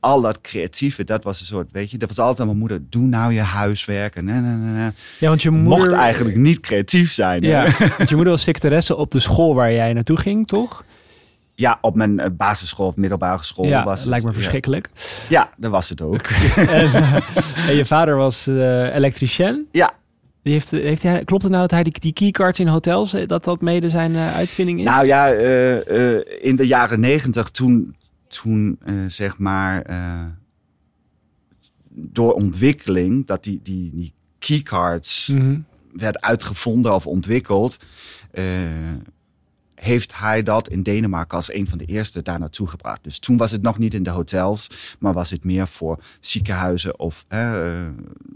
[SPEAKER 5] al dat creatieve, dat was een soort, weet je, dat was altijd mijn moeder, doe nou je huiswerk. En nee, nee.
[SPEAKER 1] ja, want je moeder...
[SPEAKER 5] Mocht eigenlijk niet creatief zijn. hè.
[SPEAKER 1] Ja, (laughs) want je moeder was secretaresse op de school waar jij naartoe ging, toch?
[SPEAKER 5] Ja, op mijn eh, basisschool of middelbare school
[SPEAKER 1] ja,
[SPEAKER 5] was het.
[SPEAKER 1] lijkt me verschrikkelijk.
[SPEAKER 5] Ja, dat was het ook. (laughs)
[SPEAKER 1] en, eh, en je vader was eh elektricien.
[SPEAKER 5] Ja,
[SPEAKER 1] Die heeft, heeft hij, klopt het nou dat hij die, die keycards in hotels, eh, dat dat mede zijn eh, uitvinding is?
[SPEAKER 5] Nou ja, eh, eh, in de jaren negentig, toen, toen eh, zeg maar eh, door ontwikkeling, dat die, die, die keycards
[SPEAKER 1] Mhm.
[SPEAKER 5] werd uitgevonden of ontwikkeld, eh, heeft hij dat in Denemarken als een van de eerste daar naartoe gebracht. Dus toen was het nog niet in de hotels, maar was het meer voor ziekenhuizen of eh,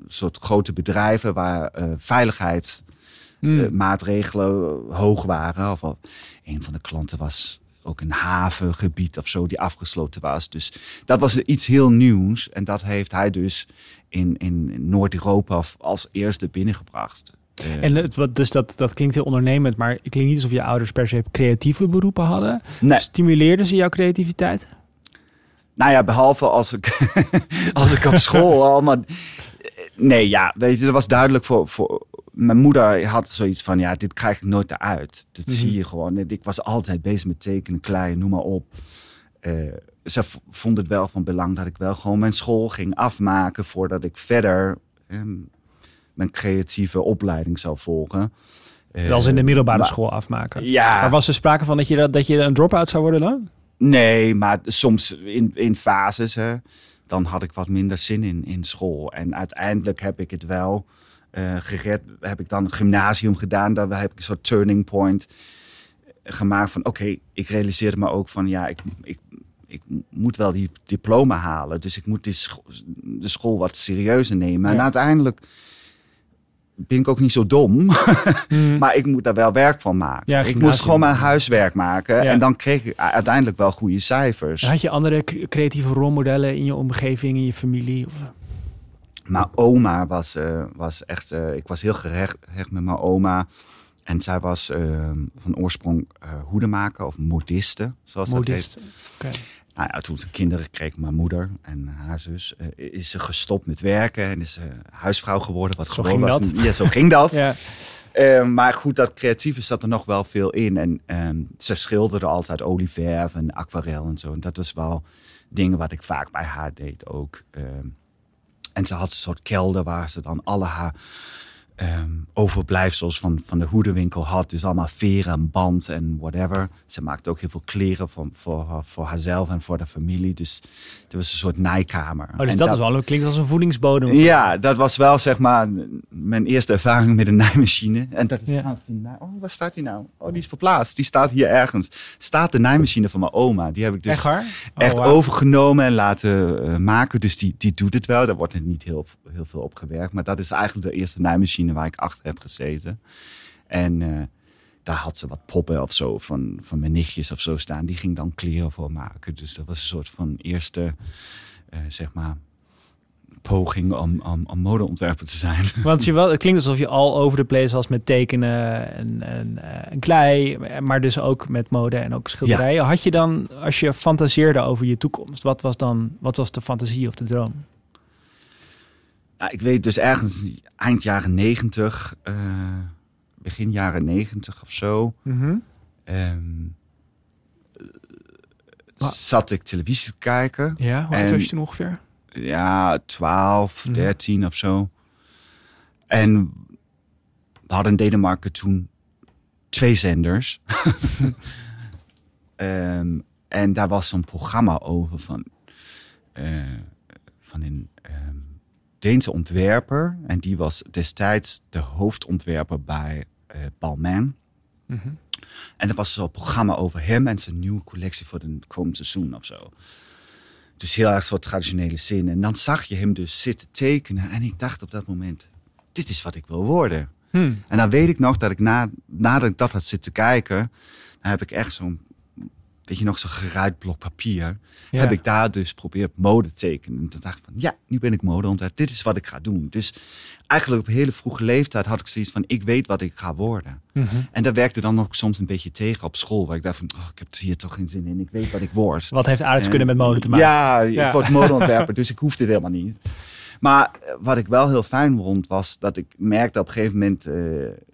[SPEAKER 5] soort grote bedrijven waar eh veiligheids
[SPEAKER 1] Mm.
[SPEAKER 5] eh, hoog waren. Of al- een van de klanten was ook een havengebied of zo die afgesloten was. Dus dat was iets heel nieuws. En dat heeft hij dus in, in Noord-Europa als eerste binnengebracht.
[SPEAKER 1] En het, wat- dus dat, dat klinkt heel ondernemend, maar het klinkt niet alsof je ouders per se creatieve beroepen hadden.
[SPEAKER 5] nee,
[SPEAKER 1] Stimuleerden ze jouw creativiteit?
[SPEAKER 5] nou ja, behalve als ik, (laughs) als ik op school (laughs) allemaal... Nee, ja, weet je, dat was duidelijk voor, voor... Mijn moeder had zoiets van, ja, dit krijg ik nooit eruit. Dat
[SPEAKER 1] Mhm.
[SPEAKER 5] zie je gewoon. Ik was altijd bezig met tekenen, kleien, noem maar op. Eh, ze vond het wel van belang dat ik wel gewoon mijn school ging afmaken... voordat ik verder ehm, mijn creatieve opleiding zou volgen. Eh,
[SPEAKER 1] Zoals in de middelbare
[SPEAKER 5] maar-
[SPEAKER 1] school afmaken.
[SPEAKER 5] Ja,
[SPEAKER 1] Maar was er sprake van dat je, dat, dat je een drop-out zou worden dan?
[SPEAKER 5] Nee, maar soms in, in fases, hè, dan had ik wat minder zin in, in school. En uiteindelijk heb ik het wel eh, gered. Heb ik dan gymnasium gedaan. Daar heb ik een soort turning point gemaakt van... oké, ik realiseerde me ook van... ja, ik, ik, ik moet wel die diploma halen. Dus ik moet die scho- de school wat serieuzer nemen. En uiteindelijk ben ik ook niet zo dom... (laughs) Maar ik moet daar wel werk van maken.
[SPEAKER 1] Ja,
[SPEAKER 5] ik moest gewoon mijn huiswerk maken.
[SPEAKER 1] Ja.
[SPEAKER 5] En dan kreeg ik uiteindelijk wel goede cijfers.
[SPEAKER 1] Had je andere cre- creatieve rolmodellen in je omgeving, in je familie? Of,
[SPEAKER 5] Maar oma was, eh, was echt... eh, ik was heel gehecht gehecht met mijn oma. En zij was eh, van oorsprong eh hoedemaker of modiste, zoals dat heet. Nou ja, toen ze kinderen kreeg, mijn moeder en haar zus, eh, is ze gestopt met werken en is ze huisvrouw geworden. Wat
[SPEAKER 1] Zo
[SPEAKER 5] gewoon
[SPEAKER 1] ging
[SPEAKER 5] was.
[SPEAKER 1] dat.
[SPEAKER 5] Ja, zo ging dat. (laughs)
[SPEAKER 1] Ja.
[SPEAKER 5] Eh, maar goed, dat creatieve zat er nog wel veel in. En ehm, ze schilderde altijd olieverf en aquarel en zo. En dat was wel dingen wat ik vaak bij haar deed ook. Ehm, en ze had een soort kelder waar ze dan alle haar ehm, overblijfsels van, van de hoedenwinkel had. Dus allemaal veren en band en whatever. Ze maakte ook heel veel kleren voor, voor, voor haarzelf en voor de familie. Dus het was een soort naaikamer.
[SPEAKER 1] Oh, dus
[SPEAKER 5] En
[SPEAKER 1] dat, is wel, klinkt als een voedingsbodem.
[SPEAKER 5] ja, dat was wel zeg maar mijn eerste ervaring met een naaimachine. En dat is
[SPEAKER 1] Ja.
[SPEAKER 5] die Oh, waar staat die nou? Oh, die is verplaatst. Die staat hier ergens. Staat de naaimachine van mijn oma. Die heb ik dus
[SPEAKER 1] Echt? Oh,
[SPEAKER 5] echt overgenomen en laten eh, maken. Dus die, die doet het wel. Daar wordt er niet heel, heel veel op gewerkt. Maar dat is eigenlijk de eerste waar ik achter heb gezeten. En eh, daar had ze wat poppen of zo van, van mijn nichtjes of zo staan. Die ging dan kleren voor maken. Dus dat was een soort van eerste, eh, zeg maar, poging om, om, om modeontwerper te zijn. (laughs)
[SPEAKER 1] Want je wel, het klinkt alsof je al over de place was met tekenen en, en, eh, en klei, maar dus ook met mode en ook schilderijen. Had je dan, als je fantaseerde over je toekomst, wat was dan, wat was de fantasie of de droom?
[SPEAKER 5] Nou, ik weet dus ergens eind jaren negentig, eh, begin jaren negentig of zo, ehm,
[SPEAKER 1] Wa-
[SPEAKER 5] zat ik televisie te kijken.
[SPEAKER 1] Ja, hoe oud
[SPEAKER 5] En-
[SPEAKER 1] was je toen ongeveer?
[SPEAKER 5] Ja, 12,
[SPEAKER 1] Mhm.
[SPEAKER 5] 13 of zo. En we hadden in Denemarken toen twee zenders. (laughs) Ehm, en daar was zo'n programma over van, eh, van een ehm, Deense ontwerper. En die was destijds de hoofdontwerper bij eh Balmain.
[SPEAKER 1] Mhm.
[SPEAKER 5] En er was zo'n programma over hem en zijn nieuwe collectie voor het komend seizoen of zo. Dus heel erg zo'n traditionele zin. En dan zag je hem dus zitten tekenen. En ik dacht op dat moment, dit is wat ik wil worden.
[SPEAKER 1] Hm.
[SPEAKER 5] En dan weet ik nog dat ik na, nadat ik dat had zitten kijken... dan heb ik echt zo'n, weet je nog, zo'n geruit blok papier.
[SPEAKER 1] Ja.
[SPEAKER 5] Heb ik daar dus geprobeerd mode te tekenen. En toen dacht ik van, ja, nu ben ik modeontwerper. Dit is wat ik ga doen. Dus eigenlijk op hele vroege leeftijd had ik zoiets van... ik weet wat ik ga worden.
[SPEAKER 1] Mhm.
[SPEAKER 5] En dat werkte dan ook soms een beetje tegen op school. Waar ik dacht van, oh, ik heb hier toch geen zin in. Ik weet wat ik word.
[SPEAKER 1] Wat heeft aardrijkskunde met mode te maken?
[SPEAKER 5] Ja,
[SPEAKER 1] Ja.
[SPEAKER 5] ik word modeontwerper, (laughs) dus ik hoefde het helemaal niet. Maar eh, wat ik wel heel fijn vond, was dat ik merkte op een gegeven moment... eh,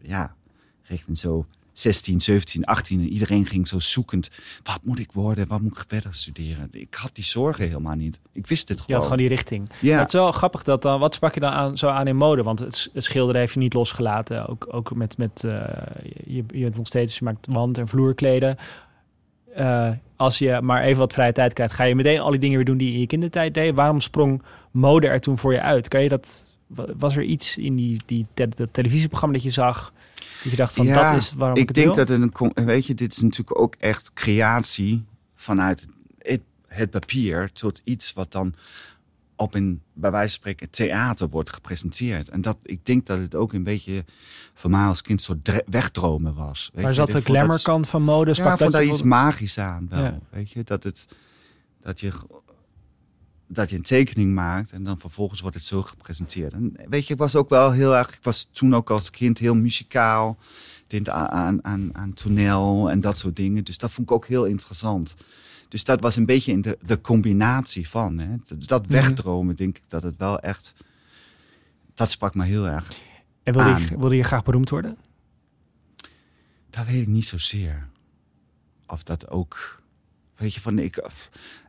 [SPEAKER 5] ja, richting zo 16, 17, 18... en iedereen ging zo zoekend. Wat moet ik worden? Wat moet ik verder studeren? Ik had die zorgen helemaal niet. Ik wist het
[SPEAKER 1] Je
[SPEAKER 5] gewoon.
[SPEAKER 1] had gewoon die richting.
[SPEAKER 5] Ja.
[SPEAKER 1] Het is wel grappig dat dan. Wat sprak je dan aan, zo aan in mode? Want het, schilderen heeft je niet losgelaten. Ook, ook met. met eh, je, je bent nog steeds. Je maakt wand- en vloerkleden. Eh, als je maar even wat vrije tijd krijgt, ga je meteen al die dingen weer doen die je in je kindertijd deed. Waarom sprong mode er toen voor je uit? Kan je dat? wa- Was er iets in die, die te- dat televisieprogramma dat je zag? Dat je dacht van
[SPEAKER 5] Ja,
[SPEAKER 1] dat is waarom ik,
[SPEAKER 5] ik denk
[SPEAKER 1] wil?
[SPEAKER 5] dat het een, weet je, dit is natuurlijk ook echt creatie vanuit het, het papier tot iets wat dan op een, bij wijze van spreken, theater wordt gepresenteerd. En dat, ik denk dat het ook een beetje voor mij als kind soort wegdromen was. Weet
[SPEAKER 1] Maar zat de glamourkant van mode?
[SPEAKER 5] Ja,
[SPEAKER 1] Sprak
[SPEAKER 5] ik
[SPEAKER 1] dat
[SPEAKER 5] daar iets magisch aan wel.
[SPEAKER 1] Ja.
[SPEAKER 5] Weet je, dat, het, dat, je, dat je een tekening maakt en dan vervolgens wordt het zo gepresenteerd. En weet je, ik was ook wel heel erg, ik was toen ook als kind heel muzikaal. Deed aan, aan, aan, toneel en dat soort dingen. Dus dat vond ik ook heel interessant. Dus dat was een beetje in de, de combinatie van. Hè. Dat,
[SPEAKER 1] Mhm.
[SPEAKER 5] wegdromen, denk ik dat het wel echt. Dat sprak me heel erg.
[SPEAKER 1] En wilde je, wilde je graag beroemd worden?
[SPEAKER 5] Dat weet ik niet zozeer. Of dat ook. Weet je, van ik,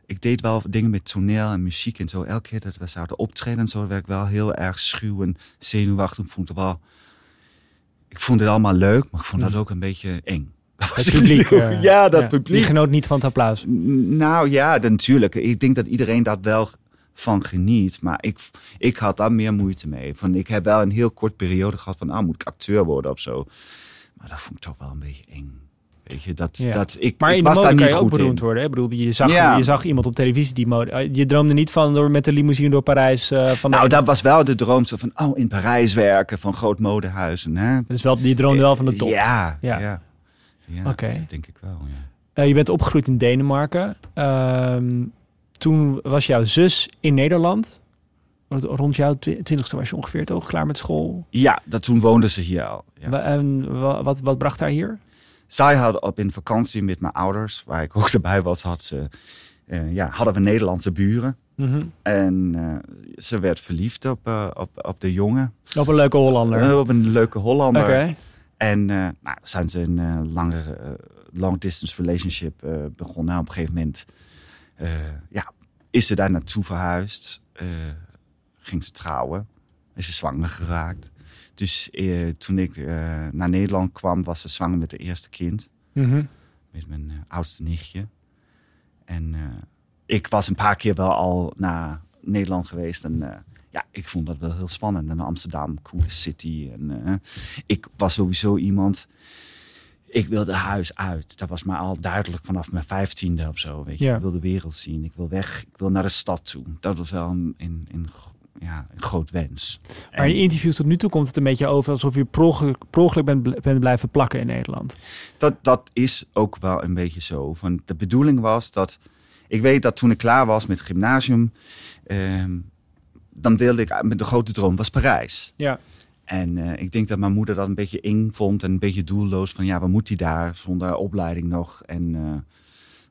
[SPEAKER 5] ik deed wel dingen met toneel en muziek en zo. Elke keer dat we zouden optreden en zo, werd ik wel heel erg schuw en zenuwachtig. Ik vond het wel. Ik vond het allemaal leuk, maar ik vond dat
[SPEAKER 1] Mhm.
[SPEAKER 5] ook een beetje eng. (laughs) Dat was
[SPEAKER 1] Het publiek. eh,
[SPEAKER 5] ja, dat
[SPEAKER 1] Die
[SPEAKER 5] publiek.
[SPEAKER 1] genoot niet van het applaus.
[SPEAKER 5] Nou ja, dan- natuurlijk. Ik denk dat iedereen dat wel van geniet. Maar ik, ik had daar meer moeite mee. Van, ik heb wel een heel kort periode gehad van... ah, moet ik acteur worden of zo. Maar dat vond ik toch wel een beetje eng. Weet je, dat,
[SPEAKER 1] Ja.
[SPEAKER 5] dat, ik,
[SPEAKER 1] Maar
[SPEAKER 5] ik
[SPEAKER 1] in de mode
[SPEAKER 5] daar
[SPEAKER 1] kan
[SPEAKER 5] niet
[SPEAKER 1] je ook beroemd
[SPEAKER 5] in.
[SPEAKER 1] worden. Hè? Ik bedoel, je zag,
[SPEAKER 5] Ja.
[SPEAKER 1] je zag iemand op televisie die mode... eh, Je droomde niet van door met de limousine door Parijs. eh, van
[SPEAKER 5] Nou, dat was wel de droom zo van... oh, in Parijs werken, van groot modehuizen. Hè?
[SPEAKER 1] Dus wel, je droomde wel van de top.
[SPEAKER 5] Ja,
[SPEAKER 1] Ja.
[SPEAKER 5] ja.
[SPEAKER 1] Oké.
[SPEAKER 5] dat denk ik wel, ja.
[SPEAKER 1] Eh, je bent opgegroeid in Denemarken. Ehm, toen was jouw zus in Nederland. Rond jouw twi- twintigste was je ongeveer toch klaar met school.
[SPEAKER 5] Ja, dat, toen woonden ze hier al. Ja.
[SPEAKER 1] En wa- wat, wat bracht haar hier?
[SPEAKER 5] Zij hadden op in vakantie met mijn ouders, waar ik ook (laughs) erbij was, had ze, eh, ja, hadden we Nederlandse buren.
[SPEAKER 1] Mhm.
[SPEAKER 5] En eh, ze werd verliefd op, eh, op, op de jongen.
[SPEAKER 1] Op een leuke Hollander.
[SPEAKER 5] Op een leuke Hollander. En nou, zijn ze een langere long distance relationship begonnen. Nou, op een gegeven moment ja, is ze daar naartoe verhuisd. ging ze trouwen. Is ze zwanger geraakt. Dus eh, toen ik eh, naar Nederland kwam, was ze zwanger met de eerste kind.
[SPEAKER 1] Mhm.
[SPEAKER 5] Met mijn eh, oudste nichtje. En ik was een paar keer wel al naar Nederland geweest. En ja, ik vond dat wel heel spannend. En Amsterdam, coole city. En ik was sowieso iemand... Ik wilde huis uit. Dat was maar al duidelijk vanaf mijn vijftiende of zo. Weet je.
[SPEAKER 1] Ja.
[SPEAKER 5] Ik wil de wereld zien. Ik wil weg. Ik wil naar de stad toe. Dat was wel een, een, een, ja, een groot wens.
[SPEAKER 1] Maar in interviews tot nu toe komt het een beetje over alsof je per bent, bent blijven plakken in Nederland.
[SPEAKER 5] dat, dat is ook wel een beetje zo. Van de bedoeling was dat. Ik weet dat toen ik klaar was met het gymnasium. ehm, dan wilde ik, met de grote droom was Parijs.
[SPEAKER 1] Ja.
[SPEAKER 5] En eh, ik denk dat mijn moeder dat een beetje eng vond en een beetje doelloos. Van ja, wat moet hij daar zonder opleiding nog? En eh,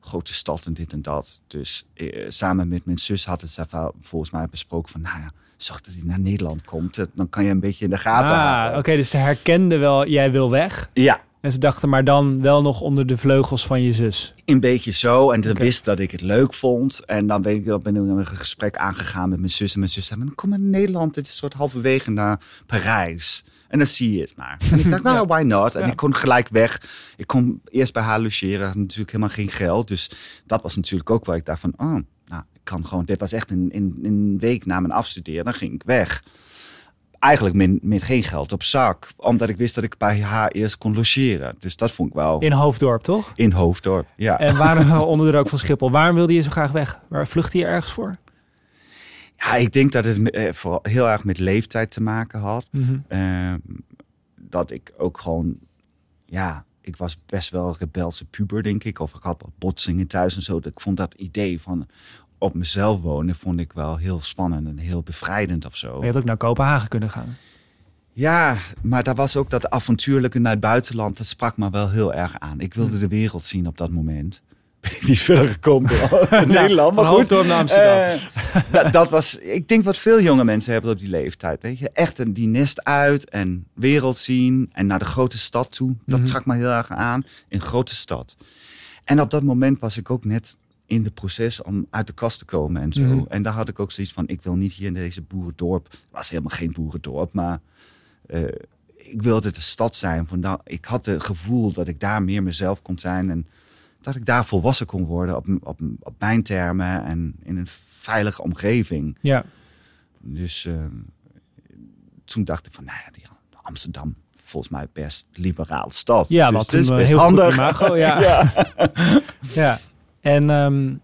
[SPEAKER 5] grote stad en dit en dat. Dus eh, samen met mijn zus hadden ze volgens mij besproken van... Nou ja, zorg dat hij naar Nederland komt. Dan kan je een beetje in de gaten
[SPEAKER 1] Ah, oké, dus ze herkenden wel, jij wil weg.
[SPEAKER 5] Ja,
[SPEAKER 1] En ze dachten, maar dan wel nog onder de vleugels van je zus.
[SPEAKER 5] een beetje zo. En ze wist dat ik het leuk vond. En dan ben ik, dan ben ik een gesprek aangegaan met mijn zus. En mijn zus zei, "Maar kom naar Nederland. Het is een soort halverwege naar Parijs. En dan zie je het maar. (laughs) En ik dacht, nou, why not? En ik kon gelijk weg. Ik kon eerst bij haar logeren. Had natuurlijk helemaal geen geld. Dus dat was natuurlijk ook waar ik dacht van... Oh, nou, ik kan gewoon... Dit was echt een, een, een week na mijn afstuderen. Dan ging ik weg. Eigenlijk met, met geen geld op zak. Omdat ik wist dat ik bij haar eerst kon logeren. Dus dat vond ik wel...
[SPEAKER 1] In Hoofddorp, toch?
[SPEAKER 5] In Hoofddorp, ja.
[SPEAKER 1] En waarom (laughs) onder de rook van Schiphol? Waarom wilde je zo graag weg? Waar vluchtte je ergens voor?
[SPEAKER 5] Ja, ik denk dat het eh, vooral heel erg met leeftijd te maken had. Ehm, dat ik ook gewoon, ja, ik was best wel een rebelse puber, denk ik. Of ik had wat botsingen thuis en zo. Dat Ik vond dat idee van op mezelf wonen, vond ik wel heel spannend en heel bevrijdend of zo.
[SPEAKER 1] Je had ook naar Kopenhagen kunnen gaan.
[SPEAKER 5] Ja, maar daar was ook dat avontuurlijke naar het buitenland. Dat sprak me wel heel erg aan. Ik wilde de wereld zien op dat moment. Ben ik niet verder gekomen (laughs) in Nederland, maar goed.
[SPEAKER 1] Hoofddorp naar Amsterdam.
[SPEAKER 5] Eh, dat, dat was, ik denk wat veel jonge mensen hebben op die leeftijd. Weet je, echt een, die nest uit en wereld zien en naar de grote stad toe. Dat
[SPEAKER 1] Mhm.
[SPEAKER 5] trok me heel erg aan. Een grote stad. En op dat moment was ik ook net in het proces om uit de kast te komen en zo.
[SPEAKER 1] Mhm.
[SPEAKER 5] En daar had ik ook zoiets van, ik wil niet hier in deze boerendorp. Het was helemaal geen boerendorp, maar eh, ik wilde de stad zijn. Vandaar, ik had het gevoel dat ik daar meer mezelf kon zijn en dat ik daar volwassen kon worden op, op, op mijn termen en in een veilige omgeving.
[SPEAKER 1] Ja.
[SPEAKER 5] Dus eh, toen dacht ik van, nou ja, die Amsterdam, volgens mij best liberaal stad.
[SPEAKER 1] Ja,
[SPEAKER 5] dus
[SPEAKER 1] wat
[SPEAKER 5] het is
[SPEAKER 1] een, eh,
[SPEAKER 5] best
[SPEAKER 1] heel
[SPEAKER 5] handig.
[SPEAKER 1] imago, ja. (laughs)
[SPEAKER 5] ja. (laughs)
[SPEAKER 1] ja. En, ehm,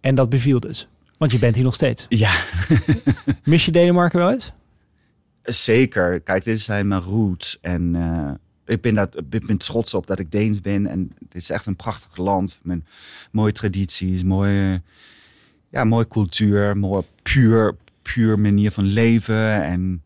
[SPEAKER 1] en dat beviel dus. Want je bent hier nog steeds.
[SPEAKER 5] Ja, (laughs)
[SPEAKER 1] Mis je Denemarken wel eens?
[SPEAKER 5] zeker. Kijk, dit zijn mijn roots. En eh, ik, ben dat, ik ben trots op dat ik Deens ben. En het is echt een prachtig land. Met mooie tradities, mooie, ja, mooie cultuur, mooi puur, puur manier van leven. En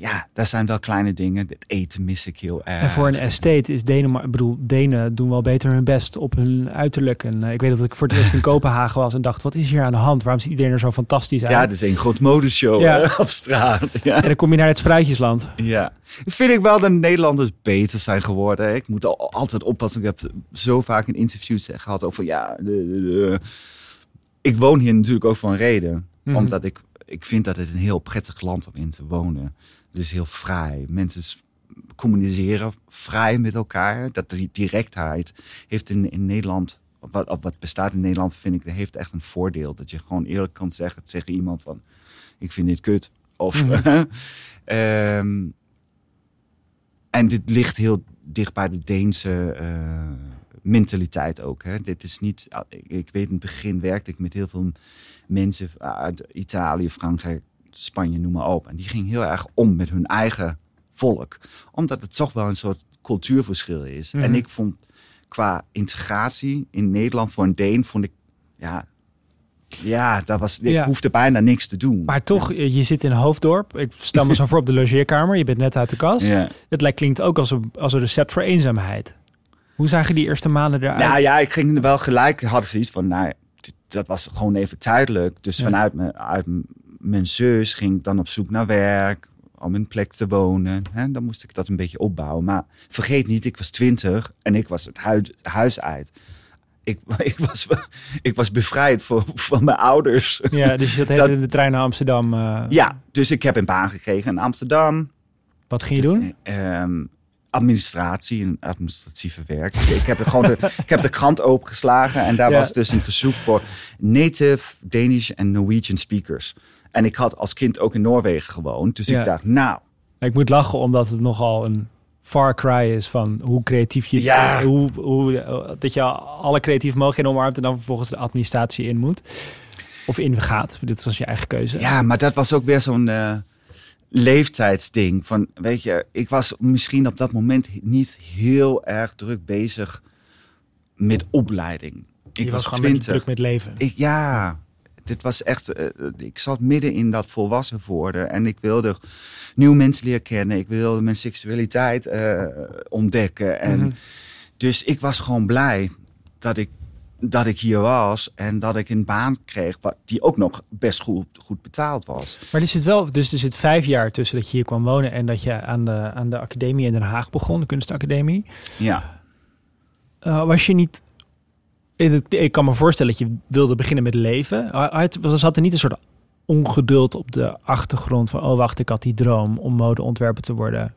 [SPEAKER 5] ja, daar zijn wel kleine dingen. Het eten mis ik heel erg.
[SPEAKER 1] En voor een estate is Denemarken... Ik bedoel, Denen doen wel beter hun best op hun uiterlijk. En eh, ik weet dat ik voor het eerst in (laughs) Kopenhagen was en dacht... wat is hier aan de hand? Waarom ziet iedereen er zo fantastisch uit?
[SPEAKER 5] Ja, het is een groot modeshow
[SPEAKER 1] Ja.
[SPEAKER 5] eh, op straat. (laughs) Ja.
[SPEAKER 1] En dan kom je naar het Spruitjesland.
[SPEAKER 5] Ja, vind ik wel dat Nederlanders beter zijn geworden. Ik moet al, altijd oppassen. Ik heb zo vaak in interviews gehad over ja. de- de- de- Ik woon hier natuurlijk ook voor een reden.
[SPEAKER 1] Mhm.
[SPEAKER 5] Omdat ik, ik vind dat het een heel prettig land om in te wonen. Het is heel vrij. Mensen communiceren vrij met elkaar. Dat die directheid heeft in, in Nederland, wat, wat bestaat in Nederland, vind ik, dat heeft echt een voordeel. Dat je gewoon eerlijk kan zeggen tegen iemand van, ik vind dit kut. Of,
[SPEAKER 1] Mhm. (laughs)
[SPEAKER 5] ehm, en dit ligt heel dicht bij de Deense eh, mentaliteit ook. Hè. Dit is niet, ik weet in het begin werkte ik met heel veel mensen uit Italië, Frankrijk, Spanje, noem maar op. En die gingen heel erg om met hun eigen volk. Omdat het toch wel een soort cultuurverschil is.
[SPEAKER 1] Mhm.
[SPEAKER 5] En ik vond qua integratie in Nederland voor een Deen, vond ik, ja, ja, dat was, ik
[SPEAKER 1] Ja.
[SPEAKER 5] hoefde bijna niks te doen.
[SPEAKER 1] Maar toch, eh, je zit in Hoofddorp. Ik stel me zo voor op de logeerkamer. Je bent net uit de kast.
[SPEAKER 5] Ja.
[SPEAKER 1] Het lijkt, klinkt ook als een, als een recept voor eenzaamheid. Hoe zagen die eerste maanden eruit?
[SPEAKER 5] Nou ja, ik ging er wel gelijk, had ik zoiets van, nou, dat was gewoon even tijdelijk. Dus vanuit mijn, uit mijn zus ging dan op zoek naar werk, om een plek te wonen. Hè? Dan moest ik dat een beetje opbouwen. Maar vergeet niet, ik was twintig en ik was het huid, huis uit. Ik, (laughs) ik, was, ik was bevrijd voor, van mijn ouders.
[SPEAKER 1] Ja, dus je zat heel (laughs)
[SPEAKER 5] Dat-
[SPEAKER 1] in de trein naar Amsterdam. eh,
[SPEAKER 5] Ja, dus ik heb een baan gekregen in Amsterdam.
[SPEAKER 1] Wat ging je doen?
[SPEAKER 5] Ehm, administratie en administratieve werk. Ik heb, er gewoon de, ik heb de krant opengeslagen en daar
[SPEAKER 1] Ja.
[SPEAKER 5] was dus een verzoek voor native Danish en Norwegian speakers. En ik had als kind ook in Noorwegen gewoond. Dus
[SPEAKER 1] Ja.
[SPEAKER 5] ik dacht, nou,
[SPEAKER 1] Ik moet lachen omdat het nogal een far cry is van hoe creatief je...
[SPEAKER 5] Ja.
[SPEAKER 1] Hoe, hoe, dat je alle creatieve mogelijkheden omarmt en dan vervolgens de administratie in moet. Of in gaat. Dit was je eigen keuze.
[SPEAKER 5] ja, maar dat was ook weer zo'n eh, leeftijdsding. Van, weet je, ik was misschien op dat moment niet heel erg druk bezig met opleiding. Ik
[SPEAKER 1] je was,
[SPEAKER 5] was
[SPEAKER 1] gewoon druk met leven.
[SPEAKER 5] Ik, ja, Dit was echt, eh, ik zat midden in dat volwassen worden en ik wilde nieuwe mensen leren kennen. Ik wilde mijn seksualiteit eh, ontdekken. En
[SPEAKER 1] Mhm.
[SPEAKER 5] dus ik was gewoon blij dat ik, dat ik hier was en dat ik een baan kreeg wat, die ook nog best goed, goed betaald was.
[SPEAKER 1] Maar er zit wel, dus er zit vijf jaar tussen dat je hier kwam wonen en dat je aan de, aan de academie in Den Haag begon, de kunstacademie.
[SPEAKER 5] Ja.
[SPEAKER 1] Eh, was je niet. Ik kan me voorstellen dat je wilde beginnen met leven. Zat er niet een soort ongeduld op de achtergrond van... oh wacht, ik had die droom om modeontwerper te worden.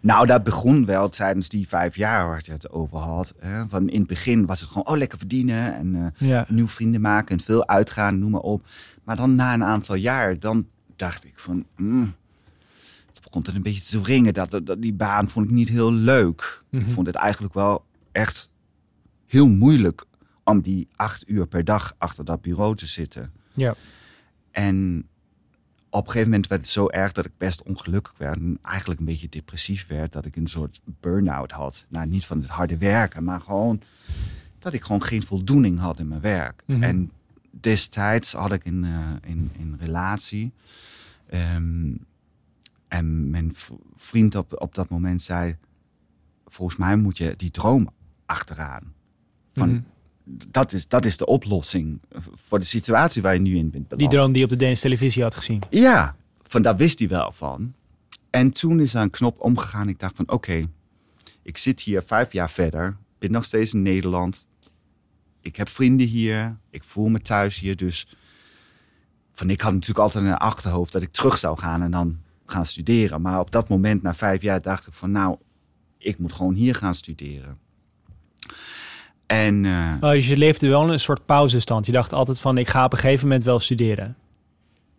[SPEAKER 5] Nou, dat begon wel tijdens die vijf jaar waar je het over had. Hè. Van in het begin was het gewoon, oh, lekker verdienen en eh,
[SPEAKER 1] Ja,
[SPEAKER 5] nieuwe vrienden maken en veel uitgaan, noem maar op. Maar dan na een aantal jaar, dan dacht ik van, mm, het begon het een beetje te wringen. Dat, dat, die baan vond ik niet heel leuk.
[SPEAKER 1] Mhm.
[SPEAKER 5] Ik vond het eigenlijk wel echt heel moeilijk om die acht uur per dag achter dat bureau te zitten.
[SPEAKER 1] ja.
[SPEAKER 5] En op een gegeven moment werd het zo erg dat ik best ongelukkig werd. En eigenlijk een beetje depressief werd. Dat ik een soort burn-out had. Nou, niet van het harde werken, maar gewoon dat ik gewoon geen voldoening had in mijn werk.
[SPEAKER 1] Mhm.
[SPEAKER 5] En destijds had ik een, eh, een, een relatie. Ehm, en mijn vriend op, op dat moment zei... Volgens mij moet je die droom achteraan. Van,
[SPEAKER 1] Mhm.
[SPEAKER 5] Dat, is, dat is de oplossing voor de situatie waar je nu in bent.
[SPEAKER 1] Die droom die je op de Deense televisie had gezien.
[SPEAKER 5] Ja, van daar wist hij wel van. En toen is er een knop omgegaan. Ik dacht van oké, ik zit hier vijf jaar verder. Ben nog steeds in Nederland. Ik heb vrienden hier. Ik voel me thuis hier. Dus van ik had natuurlijk altijd in het achterhoofd dat ik terug zou gaan en dan gaan studeren. Maar op dat moment, na vijf jaar, dacht ik van nou, ik moet gewoon hier gaan studeren. En eh,
[SPEAKER 1] Oh, dus je leefde wel in een soort pauzestand. Je dacht altijd van, ik ga op een gegeven moment wel studeren.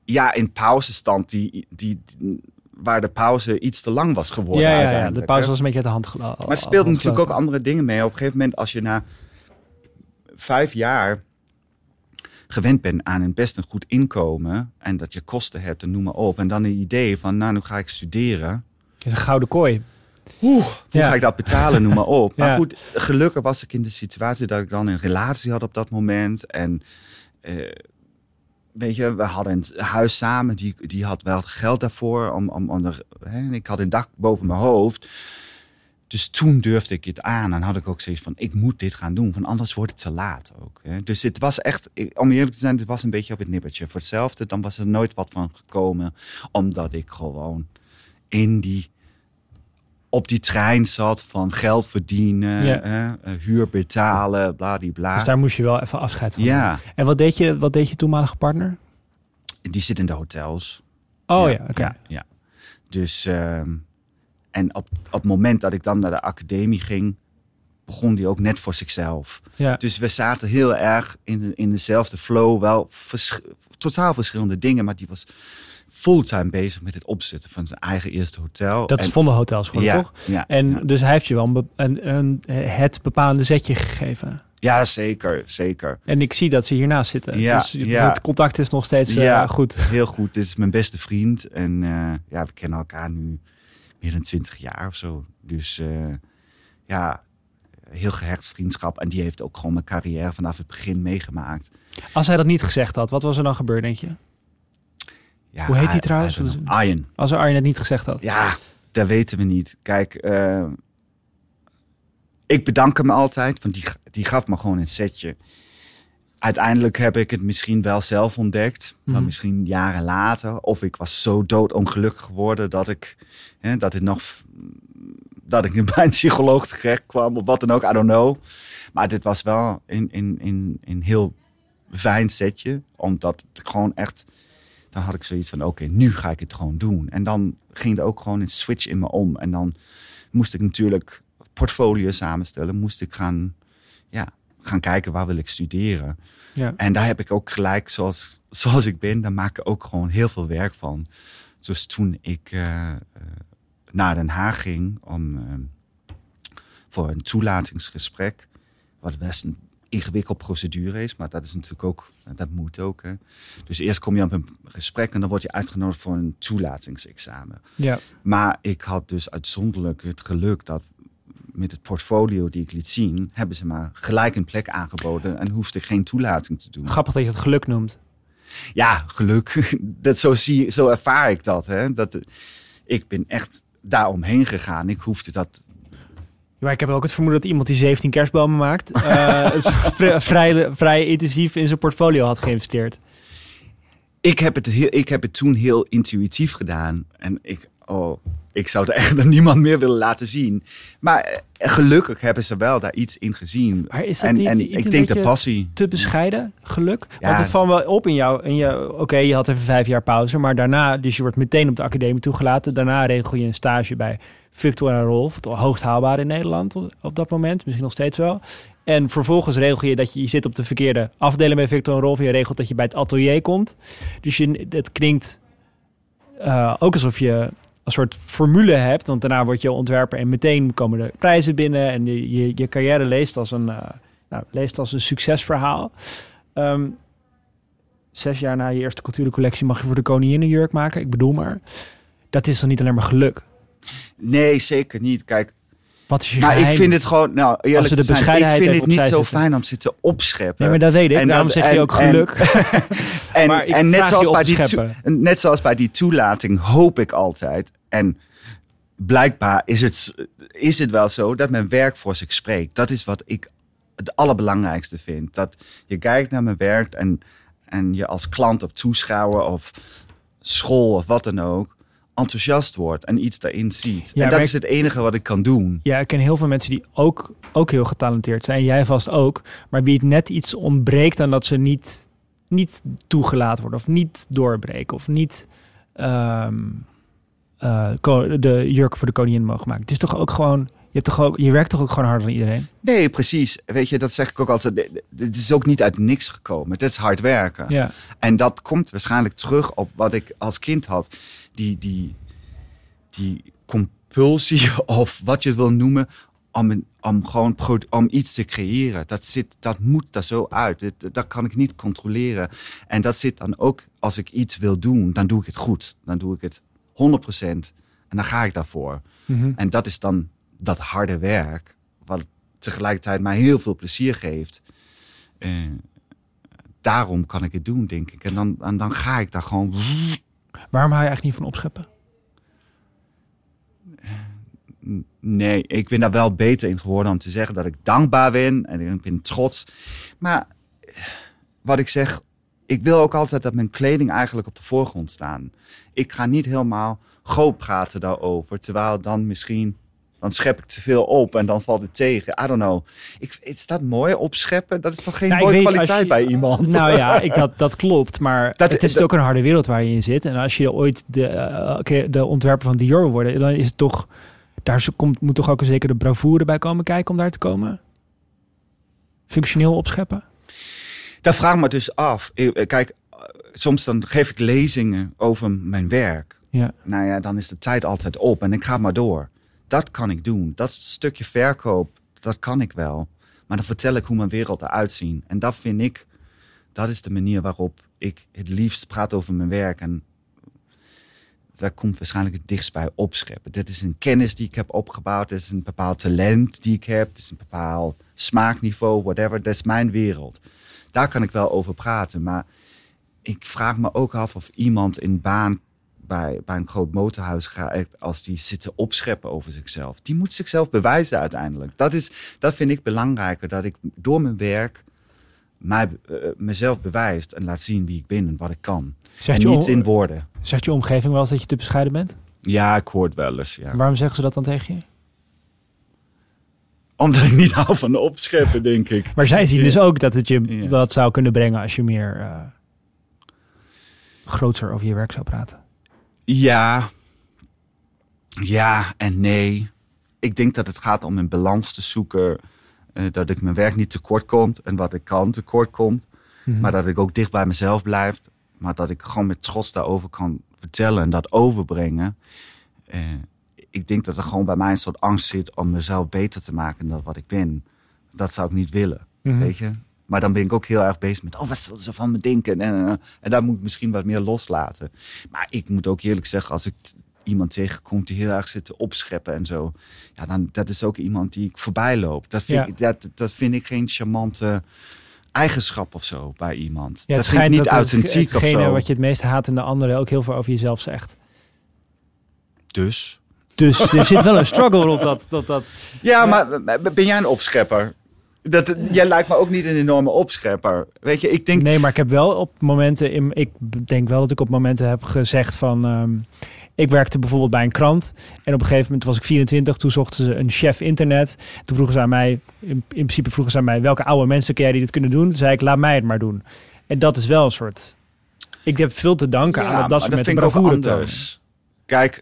[SPEAKER 5] ja, in pauzestand die, die, die- waar de pauze iets te lang was geworden.
[SPEAKER 1] Ja, ja, ja,
[SPEAKER 5] uiteindelijk,
[SPEAKER 1] de pauze
[SPEAKER 5] hè.
[SPEAKER 1] was een beetje uit de hand gelopen.
[SPEAKER 5] Maar er speelden natuurlijk ook andere dingen mee. Op een gegeven moment, als je na vijf jaar gewend bent aan een best een goed inkomen en dat je kosten hebt en noem maar op, en dan een idee van, nou, nu ga ik studeren.
[SPEAKER 1] Het is een gouden kooi.
[SPEAKER 5] Hoe
[SPEAKER 1] Ja.
[SPEAKER 5] ga ik dat betalen, noem maar op. Maar goed, gelukkig was ik in de situatie dat ik dan een relatie had op dat moment. En eh, weet je, we hadden een huis samen. Die, die had wel geld daarvoor. Om, om, om hè, en ik had een dak boven mijn hoofd. Dus toen durfde ik het aan. En had ik ook zoiets van, ik moet dit gaan doen. Want anders wordt het te laat ook. Hè. Dus het was echt, om eerlijk te zijn, het was een beetje op het nippertje. Voor hetzelfde, dan was er nooit wat van gekomen. Omdat ik gewoon in die op die trein zat van geld verdienen,
[SPEAKER 1] Ja.
[SPEAKER 5] hè, eh, huur betalen, bladibla.
[SPEAKER 1] Dus daar moest je wel even afscheid van
[SPEAKER 5] ja,
[SPEAKER 1] En wat deed je, wat deed je toenmalige partner?
[SPEAKER 5] die zit in de hotels.
[SPEAKER 1] Oh ja, oké.
[SPEAKER 5] Ja, ja. Dus, ehm, en op, op het moment dat ik dan naar de academie ging, begon die ook net voor zichzelf.
[SPEAKER 1] Ja.
[SPEAKER 5] Dus we zaten heel erg in, in dezelfde flow, wel vers- totaal verschillende dingen, maar die was fulltime bezig met het opzetten van zijn eigen eerste hotel.
[SPEAKER 1] Dat is
[SPEAKER 5] En-
[SPEAKER 1] vonden hotels gewoon,
[SPEAKER 5] ja,
[SPEAKER 1] toch?
[SPEAKER 5] Ja,
[SPEAKER 1] En
[SPEAKER 5] ja.
[SPEAKER 1] dus hij heeft je wel een, een, het bepalende zetje gegeven.
[SPEAKER 5] ja, zeker, zeker.
[SPEAKER 1] En ik zie dat ze hiernaast zitten.
[SPEAKER 5] Ja,
[SPEAKER 1] dus
[SPEAKER 5] ja.
[SPEAKER 1] het contact is nog steeds eh, goed.
[SPEAKER 5] Heel goed. Dit is mijn beste vriend. En eh, ja, we kennen elkaar nu meer dan twintig jaar of zo. Dus eh, ja, heel gehecht vriendschap. En die heeft ook gewoon mijn carrière vanaf het begin meegemaakt.
[SPEAKER 1] Als hij dat niet gezegd had, wat was er dan gebeurd, denk je?
[SPEAKER 5] Ja,
[SPEAKER 1] Hoe heet hij trouwens?
[SPEAKER 5] Arjen.
[SPEAKER 1] Als Arjen het niet gezegd had.
[SPEAKER 5] Ja, dat weten we niet. Kijk, eh, ik bedank hem altijd, want die, die gaf me gewoon een setje. Uiteindelijk heb ik het misschien wel zelf ontdekt, maar
[SPEAKER 1] Mhm.
[SPEAKER 5] misschien jaren later. Of ik was zo doodongelukkig geworden dat ik, hè, dat het nog, dat ik (laughs) bij een psycholoog terecht kwam of wat dan ook, I don't know. Maar dit was wel een, een, een, een heel fijn setje, omdat het gewoon echt dan had ik zoiets van, oké, nu ga ik het gewoon doen. En dan ging er ook gewoon een switch in me om. En dan moest ik natuurlijk portfolio samenstellen. Moest ik gaan, ja, gaan kijken waar wil ik studeren.
[SPEAKER 1] Ja.
[SPEAKER 5] En daar heb ik ook gelijk, zoals, (laughs) zoals ik ben, daar maak ik ook gewoon heel veel werk van. Dus toen ik eh, eh, naar Den Haag ging om, eh, voor een toelatingsgesprek, wat best een ingewikkeld procedure is, maar dat is natuurlijk ook, dat moet ook. Hè. Dus eerst kom je op een gesprek en dan word je uitgenodigd voor een toelatingsexamen.
[SPEAKER 1] Ja.
[SPEAKER 5] Maar ik had dus uitzonderlijk het geluk dat met het portfolio die ik liet zien, hebben ze maar gelijk een plek aangeboden en hoefde ik geen toelating te doen.
[SPEAKER 1] Grappig dat je het geluk noemt.
[SPEAKER 5] Ja, geluk. (laughs) Dat, zo, zie, zo ervaar ik dat, hè. dat. Ik ben echt daar omheen gegaan. Ik hoefde dat
[SPEAKER 1] maar ik heb ook het vermoeden dat iemand die 17 kerstbomen maakt, uh, (laughs) het vrij, vrij, vrij intensief in zijn portfolio had geïnvesteerd.
[SPEAKER 5] Ik heb het, heel, ik heb het toen heel intuïtief gedaan. En ik, oh, ik zou het echt (laughs) aan niemand meer willen laten zien. Maar eh, gelukkig hebben ze wel daar iets in gezien.
[SPEAKER 1] Maar is dat
[SPEAKER 5] en,
[SPEAKER 1] niet
[SPEAKER 5] en ik denk de passie.
[SPEAKER 1] Te bescheiden, geluk?
[SPEAKER 5] Ja.
[SPEAKER 1] Want het valt wel op in jou. In je, Oké, je had even vijf jaar pauze, maar daarna, dus je wordt meteen op de academie toegelaten. Daarna regel je een stage bij Victor en Rolf, het hoogst haalbaar in Nederland op, dat moment, misschien nog steeds wel. En vervolgens regel je dat je, je zit op de verkeerde afdeling bij Victor en Rolf. Je regelt dat je bij het atelier komt. Dus je, het klinkt eh, ook alsof je een soort formule hebt. Want daarna word je ontwerper en meteen komen de prijzen binnen. En je, je, carrière leest als een, eh, nou, leest als een succesverhaal. Ehm, zes jaar na je eerste culturencollectie mag je voor de koningin een jurk maken. Ik bedoel maar. Dat is dan niet alleen maar geluk.
[SPEAKER 5] Nee, zeker niet. Kijk,
[SPEAKER 1] Wat is je
[SPEAKER 5] maar
[SPEAKER 1] geheim?
[SPEAKER 5] ik vind het gewoon, nou eerlijk
[SPEAKER 1] Als ze de
[SPEAKER 5] te zijn,
[SPEAKER 1] bescheidenheid
[SPEAKER 5] ik vind het niet zo fijn om te zitten opscheppen.
[SPEAKER 1] Nee, maar dat weet ik.
[SPEAKER 5] En
[SPEAKER 1] Daarom
[SPEAKER 5] dat-
[SPEAKER 1] zeg je ook
[SPEAKER 5] en-
[SPEAKER 1] geluk. (laughs)
[SPEAKER 5] En,
[SPEAKER 1] Maar
[SPEAKER 5] en net, zoals bij
[SPEAKER 1] te
[SPEAKER 5] die net zoals bij die toelating hoop ik altijd. En blijkbaar is het, is het wel zo dat mijn werk voor zich spreekt. Dat is wat ik het allerbelangrijkste vind. Dat je kijkt naar mijn werk en, en je als klant of toeschouwer of school of wat dan ook enthousiast wordt en iets daarin ziet.
[SPEAKER 1] Ja,
[SPEAKER 5] en dat is het enige wat ik kan doen.
[SPEAKER 1] Ja, ik ken heel veel mensen die ook, ook heel getalenteerd zijn. Jij vast ook. Maar wie het net iets ontbreekt aan dat ze niet, niet toegelaten worden. Of niet doorbreken. Of niet ehm, eh, de jurk voor de koningin mogen maken. Het is toch ook gewoon... Je, hebt toch ook, je werkt toch ook gewoon harder dan iedereen?
[SPEAKER 5] Nee, precies. Weet je, dat zeg ik ook altijd. Het is ook niet uit niks gekomen. Het is hard werken.
[SPEAKER 1] Ja.
[SPEAKER 5] En dat komt waarschijnlijk terug op wat ik als kind had. Die, die, die compulsie, (laughs) of wat je het wil noemen, om, een, om gewoon om iets te creëren. Dat, zit, dat moet er zo uit. Dat, dat kan ik niet controleren. En dat zit dan ook, als ik iets wil doen, dan doe ik het goed. Dan doe ik het 100%. En dan ga ik daarvoor.
[SPEAKER 1] Mhm.
[SPEAKER 5] En dat is dan dat harde werk, wat tegelijkertijd mij heel veel plezier geeft. Eh, daarom kan ik het doen, denk ik. En dan, en dan ga ik daar gewoon.
[SPEAKER 1] Waarom hou je eigenlijk niet van opscheppen?
[SPEAKER 5] Nee, ik ben daar wel beter in geworden om te zeggen dat ik dankbaar ben en ik ben trots. Maar wat ik zeg, ik wil ook altijd dat mijn kleding eigenlijk op de voorgrond staan. Ik ga niet helemaal groot praten daarover, terwijl dan misschien dan schep ik te veel op en dan valt het tegen. I don't know. Ik, is dat mooi opscheppen? Dat is toch geen
[SPEAKER 1] Nou,
[SPEAKER 5] mooie
[SPEAKER 1] weet,
[SPEAKER 5] kwaliteit
[SPEAKER 1] je-
[SPEAKER 5] bij iemand?
[SPEAKER 1] Nou ja, (laughs) ik, dat, dat klopt. Maar
[SPEAKER 5] Dat-
[SPEAKER 1] het is
[SPEAKER 5] dat-
[SPEAKER 1] ook een harde wereld waar je in zit. En als je ooit de, eh, de ontwerper van Dior wil worden, dan is het toch... Daar komt, moet toch ook een zekere bravoure bij komen kijken om daar te komen? Functioneel opscheppen?
[SPEAKER 5] Dat vraag me dus af. Eh, Kijk, eh, soms dan geef ik lezingen over mijn werk.
[SPEAKER 1] Ja.
[SPEAKER 5] Nou ja, dan is de tijd altijd op en ik ga maar door. Dat kan ik doen. Dat stukje verkoop, dat kan ik wel. Maar dan vertel ik hoe mijn wereld eruit ziet. En dat vind ik, dat is de manier waarop ik het liefst praat over mijn werk. En daar komt waarschijnlijk het dichtst bij opscheppen. Dit is een kennis die ik heb opgebouwd. Dit is een bepaald talent die ik heb. Dit is een bepaald smaakniveau, whatever. Dat is mijn wereld. Daar kan ik wel over praten. Maar ik vraag me ook af of iemand in baan bij, bij een groot motorhuis gaat, als die zit te opscheppen over zichzelf. Die moet zichzelf bewijzen uiteindelijk. Dat, is, dat vind ik belangrijker, dat ik door mijn werk mij, eh, mezelf bewijst en laat zien wie ik ben en wat ik kan.
[SPEAKER 1] Zegt
[SPEAKER 5] en niet in woorden.
[SPEAKER 1] zegt je omgeving wel eens dat je te bescheiden bent?
[SPEAKER 5] Ja, ik hoor het wel eens. Ja.
[SPEAKER 1] Waarom zeggen ze dat dan tegen je?
[SPEAKER 5] Omdat ik niet (laughs) hou van opscheppen, denk ik.
[SPEAKER 1] Maar zij zien dus ook dat het je
[SPEAKER 5] Ja.
[SPEAKER 1] wat zou kunnen brengen als je meer eh groter over je werk zou praten.
[SPEAKER 5] Ja. Ja en nee. Ik denk dat het gaat om een balans te zoeken. eh, dat ik mijn werk niet tekort komt en wat ik kan tekort komt.
[SPEAKER 1] Mhm.
[SPEAKER 5] Maar dat ik ook dicht bij mezelf blijf. Maar dat ik gewoon met trots daarover kan vertellen en dat overbrengen. Eh, ik denk dat er gewoon bij mij een soort angst zit om mezelf beter te maken dan wat ik ben. Dat zou ik niet willen,
[SPEAKER 1] Mhm.
[SPEAKER 5] weet je. Maar dan ben ik ook heel erg bezig met, oh, wat zullen ze van me denken? En, en, en. en daar moet ik misschien wat meer loslaten. Maar ik moet ook eerlijk zeggen, als ik iemand tegenkom die heel erg zit te opscheppen en zo. Ja, dan dat is ook iemand die ik voorbij loop. Dat vind,
[SPEAKER 1] Ja.
[SPEAKER 5] ik, dat, dat vind ik geen charmante eigenschap of zo bij iemand.
[SPEAKER 1] Ja,
[SPEAKER 5] dat vind ik niet
[SPEAKER 1] dat het-
[SPEAKER 5] authentiek of
[SPEAKER 1] hetgene
[SPEAKER 5] zo.
[SPEAKER 1] wat je het meest haat in de anderen ook heel veel over jezelf zegt.
[SPEAKER 5] Dus.
[SPEAKER 1] Dus er zit wel een struggle rond dat. dat, dat
[SPEAKER 5] Ja, maar maar ben jij een opschepper? Dat, jij lijkt me ook niet een enorme opschepper. Weet je, ik denk...
[SPEAKER 1] Nee, maar ik heb wel op momenten... In, ik denk wel dat ik op momenten heb gezegd van... ehm, ik werkte bijvoorbeeld bij een krant. En op een gegeven moment was ik 24. Toen zochten ze een chef internet. Toen vroegen ze aan mij... In, in principe vroegen ze aan mij... welke oude mensen ken jij die dit kunnen doen? Toen zei ik, laat mij het maar doen. En dat is wel een soort... Ik heb veel te danken
[SPEAKER 5] Ja,
[SPEAKER 1] aan dat, dat
[SPEAKER 5] maar
[SPEAKER 1] soort
[SPEAKER 5] dat vind ik ook
[SPEAKER 1] bravoure tonen.
[SPEAKER 5] anders. Kijk,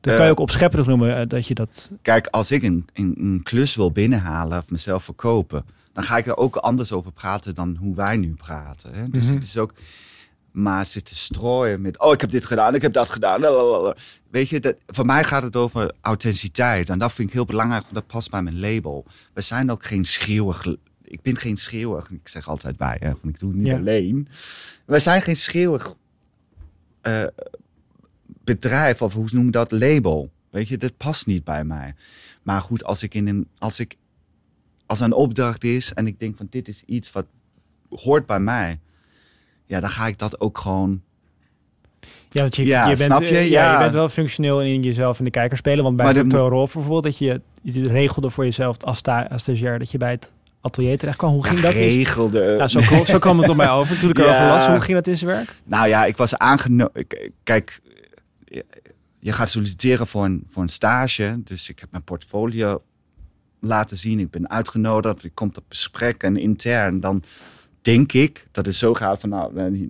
[SPEAKER 1] Dat
[SPEAKER 5] Eh,
[SPEAKER 1] kan je ook opschepperig noemen, eh, dat je dat...
[SPEAKER 5] Kijk, als ik een, een, een klus wil binnenhalen of mezelf verkopen, dan ga ik er ook anders over praten dan hoe wij nu praten. Hè? Dus
[SPEAKER 1] Mhm.
[SPEAKER 5] het is ook. Maar zitten strooien met, oh, ik heb dit gedaan, ik heb dat gedaan. lalalala. Weet je, dat, voor mij gaat het over authenticiteit. En dat vind ik heel belangrijk, want dat past bij mijn label. We zijn ook geen schreeuwig. Ik ben geen schreeuwig. Ik zeg altijd wij, hè, ik doe het niet
[SPEAKER 1] Ja.
[SPEAKER 5] alleen. We zijn geen schreeuwig eh, bedrijf, of hoe noem je dat, label. Weet je, dat past niet bij mij. Maar goed, als ik in een, als ik, als een opdracht is en ik denk van dit is iets wat hoort bij mij, ja, dan ga ik dat ook gewoon.
[SPEAKER 1] Ja, want je,
[SPEAKER 5] Ja,
[SPEAKER 1] je, bent,
[SPEAKER 5] je?
[SPEAKER 1] eh, ja.
[SPEAKER 5] Ja.
[SPEAKER 1] je bent wel functioneel in jezelf in de kijker spelen. Want bij Victor Rolf bijvoorbeeld, dat je, je regelde voor jezelf als, sta, als stagiair dat je bij het atelier terecht kwam. Hoe ging dat? in-
[SPEAKER 5] regelde.
[SPEAKER 1] Zo, kwam- zo kwam het op mij over toen ik (laughs)
[SPEAKER 5] Ja.
[SPEAKER 1] erover las. Hoe ging dat in zijn werk?
[SPEAKER 5] Nou ja, ik was aangenomen. Kijk, je- gaat solliciteren voor een, stage. Dus ik heb mijn portfolio laten zien. Ik ben uitgenodigd. Ik kom op gesprek en intern. Dan denk ik dat het zo gaat van nou, eh,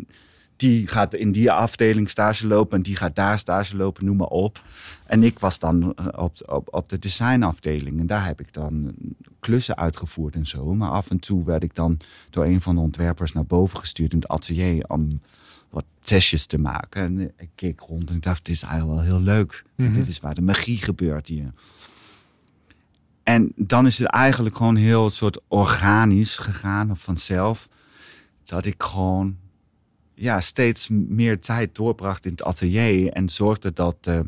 [SPEAKER 5] die- gaat in die afdeling stage lopen en die gaat daar stage lopen, noem maar op. En ik was dan eh, op, op, op de designafdeling en daar heb ik dan klussen uitgevoerd en zo. Maar af en toe werd ik dan door een van de ontwerpers naar boven gestuurd in het atelier om wat testjes te maken. En ik keek rond en ik dacht, dit is eigenlijk wel heel leuk.
[SPEAKER 1] Mhm.
[SPEAKER 5] Dit is waar de magie gebeurt hier. En dan is het eigenlijk gewoon heel soort organisch gegaan of vanzelf. Dat ik gewoon ja, steeds meer tijd doorbracht in het atelier. En zorgde dat de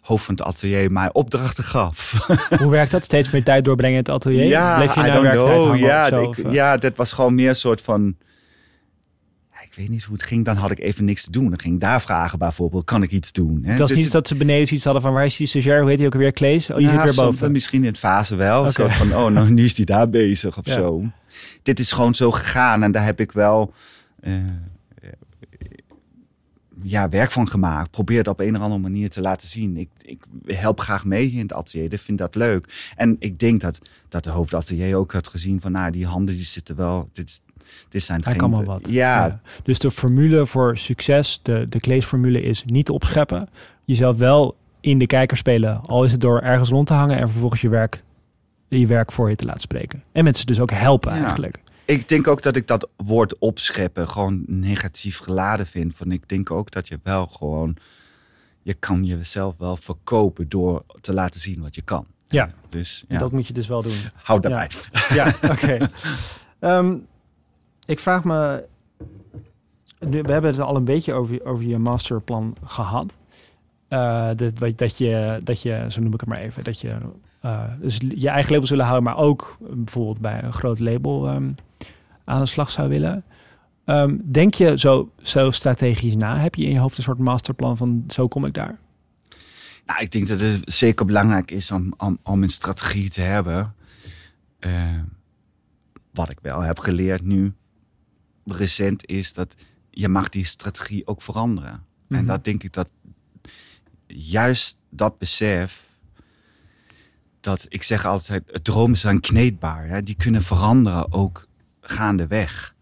[SPEAKER 5] hoofd van het atelier mij opdrachten gaf. (laughs)
[SPEAKER 1] Hoe werkt dat? Steeds meer tijd doorbrengen in het atelier?
[SPEAKER 5] Ja,
[SPEAKER 1] Bleef je werktijd hangen
[SPEAKER 5] Ja, ik-
[SPEAKER 1] eh?
[SPEAKER 5] ja, dat was gewoon meer een soort van... Ik weet niet hoe het ging. Dan had ik even niks te doen. Dan ging ik daar vragen bijvoorbeeld. Kan ik iets doen? Hè?
[SPEAKER 1] Het was
[SPEAKER 5] Dus
[SPEAKER 1] niet dat ze beneden zoiets hadden van waar is die stagiair? Hoe heet hij ook weer? Klees? Oh, die zit weer boven.
[SPEAKER 5] Misschien in het fase wel. Zo van, oh, nou, nu is die daar bezig of
[SPEAKER 1] Ja.
[SPEAKER 5] zo. Dit is gewoon zo gegaan. En daar heb ik wel... eh, ja, werk van gemaakt. Probeer het op een of andere manier te laten zien. Ik, ik help graag mee in het atelier. Ik vind dat leuk. En ik denk dat, dat de hoofdatelier ook had gezien van... nou, die handen die zitten wel... Dit, dit zijn
[SPEAKER 1] Hij
[SPEAKER 5] geen...
[SPEAKER 1] kan wel wat.
[SPEAKER 5] Ja,
[SPEAKER 1] Dus de formule voor succes, de, de Klees-formule is niet opscheppen. Jezelf wel in de kijker spelen, al is het door ergens rond te hangen en vervolgens je werk, je werk voor je te laten spreken. En mensen dus ook helpen
[SPEAKER 5] Ja.
[SPEAKER 1] eigenlijk.
[SPEAKER 5] Ik denk ook dat ik dat woord opscheppen gewoon negatief geladen vind. Van ik denk ook dat je wel gewoon... Je kan jezelf wel verkopen door te laten zien wat je kan.
[SPEAKER 1] Ja.
[SPEAKER 5] Dus ja,
[SPEAKER 1] Dat moet je dus wel doen.
[SPEAKER 5] houd daarbij.
[SPEAKER 1] Ja, oké. (laughs) Ehm, ik vraag me... We hebben het al een beetje over, over je masterplan gehad. Eh, dat, dat, je, dat je, zo noem ik het maar even, dat je eh, dus je eigen labels willen houden, maar ook bijvoorbeeld bij een groot label ehm, aan de slag zou willen. Ehm, denk je zo, zo strategisch na? Heb je in je hoofd een soort masterplan van zo kom ik daar?
[SPEAKER 5] Nou, ik denk dat het zeker belangrijk is om, om, een strategie te hebben. Eh, wat ik wel heb geleerd nu, recent, is dat je mag die strategie ook veranderen.
[SPEAKER 1] Mhm.
[SPEAKER 5] En dat denk ik dat juist dat besef, dat ik zeg altijd, dromen zijn kneedbaar. Hè? Die kunnen veranderen ook gaandeweg.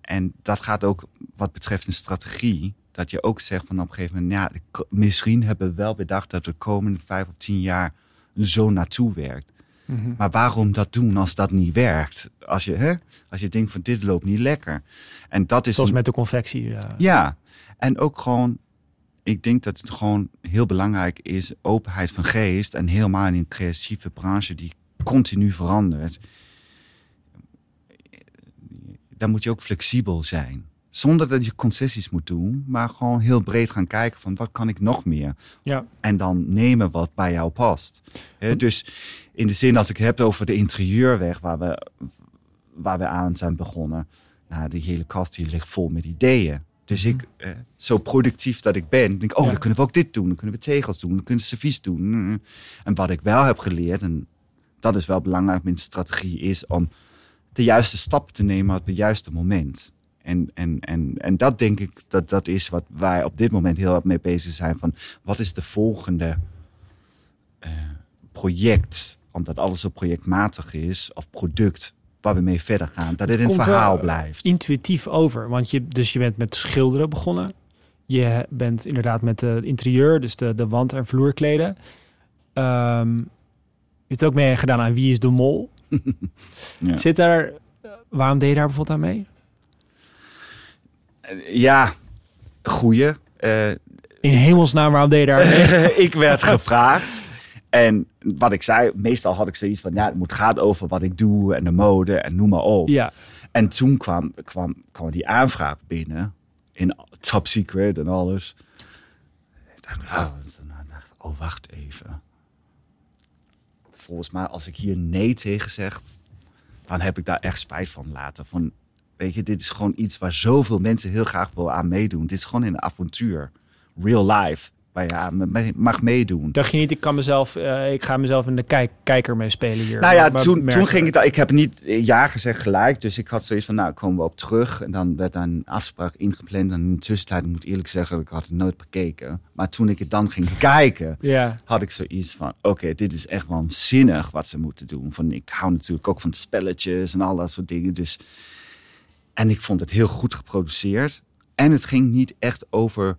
[SPEAKER 5] En dat gaat ook wat betreft een strategie. Dat je ook zegt van op een gegeven moment, ja, misschien hebben we wel bedacht dat we de komende vijf of tien jaar zo naartoe werkt.
[SPEAKER 1] Mhm.
[SPEAKER 5] Maar waarom dat doen als dat niet werkt? Als je, hè? als je denkt van dit loopt niet lekker. En dat is
[SPEAKER 1] Zoals
[SPEAKER 5] een-
[SPEAKER 1] met de confectie. eh.
[SPEAKER 5] ja, en ook gewoon, ik denk dat het gewoon heel belangrijk is, openheid van geest. En helemaal in een creatieve branche die continu verandert. Dan moet je ook flexibel zijn. Zonder dat je concessies moet doen, maar gewoon heel breed gaan kijken van wat kan ik nog meer.
[SPEAKER 1] ja.
[SPEAKER 5] En dan nemen wat bij jou past. Dus in de zin als ik het heb over de interieurweg, waar we waar we aan zijn begonnen. Nou, die hele kast hier ligt vol met ideeën. Dus ik, eh, zo productief dat ik ben, denk oh,
[SPEAKER 1] Ja.
[SPEAKER 5] dan kunnen we ook dit doen. Dan kunnen we tegels doen, dan kunnen we servies doen. En wat ik wel heb geleerd, en dat is wel belangrijk met strategie, is om de juiste stap te nemen op het juiste moment. En, en, en, en dat denk ik, dat, dat is wat wij op dit moment heel erg mee bezig zijn. Van wat is de volgende eh, project, omdat alles zo projectmatig is, of product, waar we mee verder gaan. Dat het, een
[SPEAKER 1] komt
[SPEAKER 5] verhaal blijft.
[SPEAKER 1] Intuïtief over. Want je, dus je bent met schilderen begonnen. Je bent inderdaad met het interieur, dus de, de wand- en vloerkleden. Ehm, je hebt ook mee gedaan aan Wie is de Mol. (laughs) (laughs)
[SPEAKER 5] Ja.
[SPEAKER 1] Zit daar, waarom deed je daar bijvoorbeeld aan mee?
[SPEAKER 5] Ja, goeie. Eh,
[SPEAKER 1] In hemelsnaam, waarom deed je daar mee? (laughs)
[SPEAKER 5] ik werd gevraagd. En wat ik zei, meestal had ik zoiets van, ja, het moet gaan over wat ik doe en de mode en noem maar op.
[SPEAKER 1] ja,
[SPEAKER 5] En toen kwam, kwam, kwam die aanvraag binnen, in top secret en alles. Ik dacht, oh, oh, wacht even. Volgens mij, als ik hier nee tegen zeg, dan heb ik daar echt spijt van later. Van, weet je, dit is gewoon iets waar zoveel mensen heel graag wil aan meedoen. Dit is gewoon een avontuur. Real life. Waar je aan mag meedoen.
[SPEAKER 1] dacht je niet, ik kan mezelf, eh, ik ga mezelf in de kijk, kijker mee spelen hier.
[SPEAKER 5] Nou ja,
[SPEAKER 1] Maar
[SPEAKER 5] toen, toen ging het. Ik heb niet ja gezegd gelijk. Dus ik had zoiets van, nou, komen we op terug. En dan werd daar een afspraak ingepland. En in de tussentijd, ik moet eerlijk zeggen, ik had het nooit bekeken. Maar toen ik het dan ging (laughs) kijken,
[SPEAKER 1] Ja,
[SPEAKER 5] had ik zoiets van, oké, dit is echt waanzinnig wat ze moeten doen. Van, ik hou natuurlijk ook van spelletjes en al dat soort dingen. Dus, en ik vond het heel goed geproduceerd. En het ging niet echt over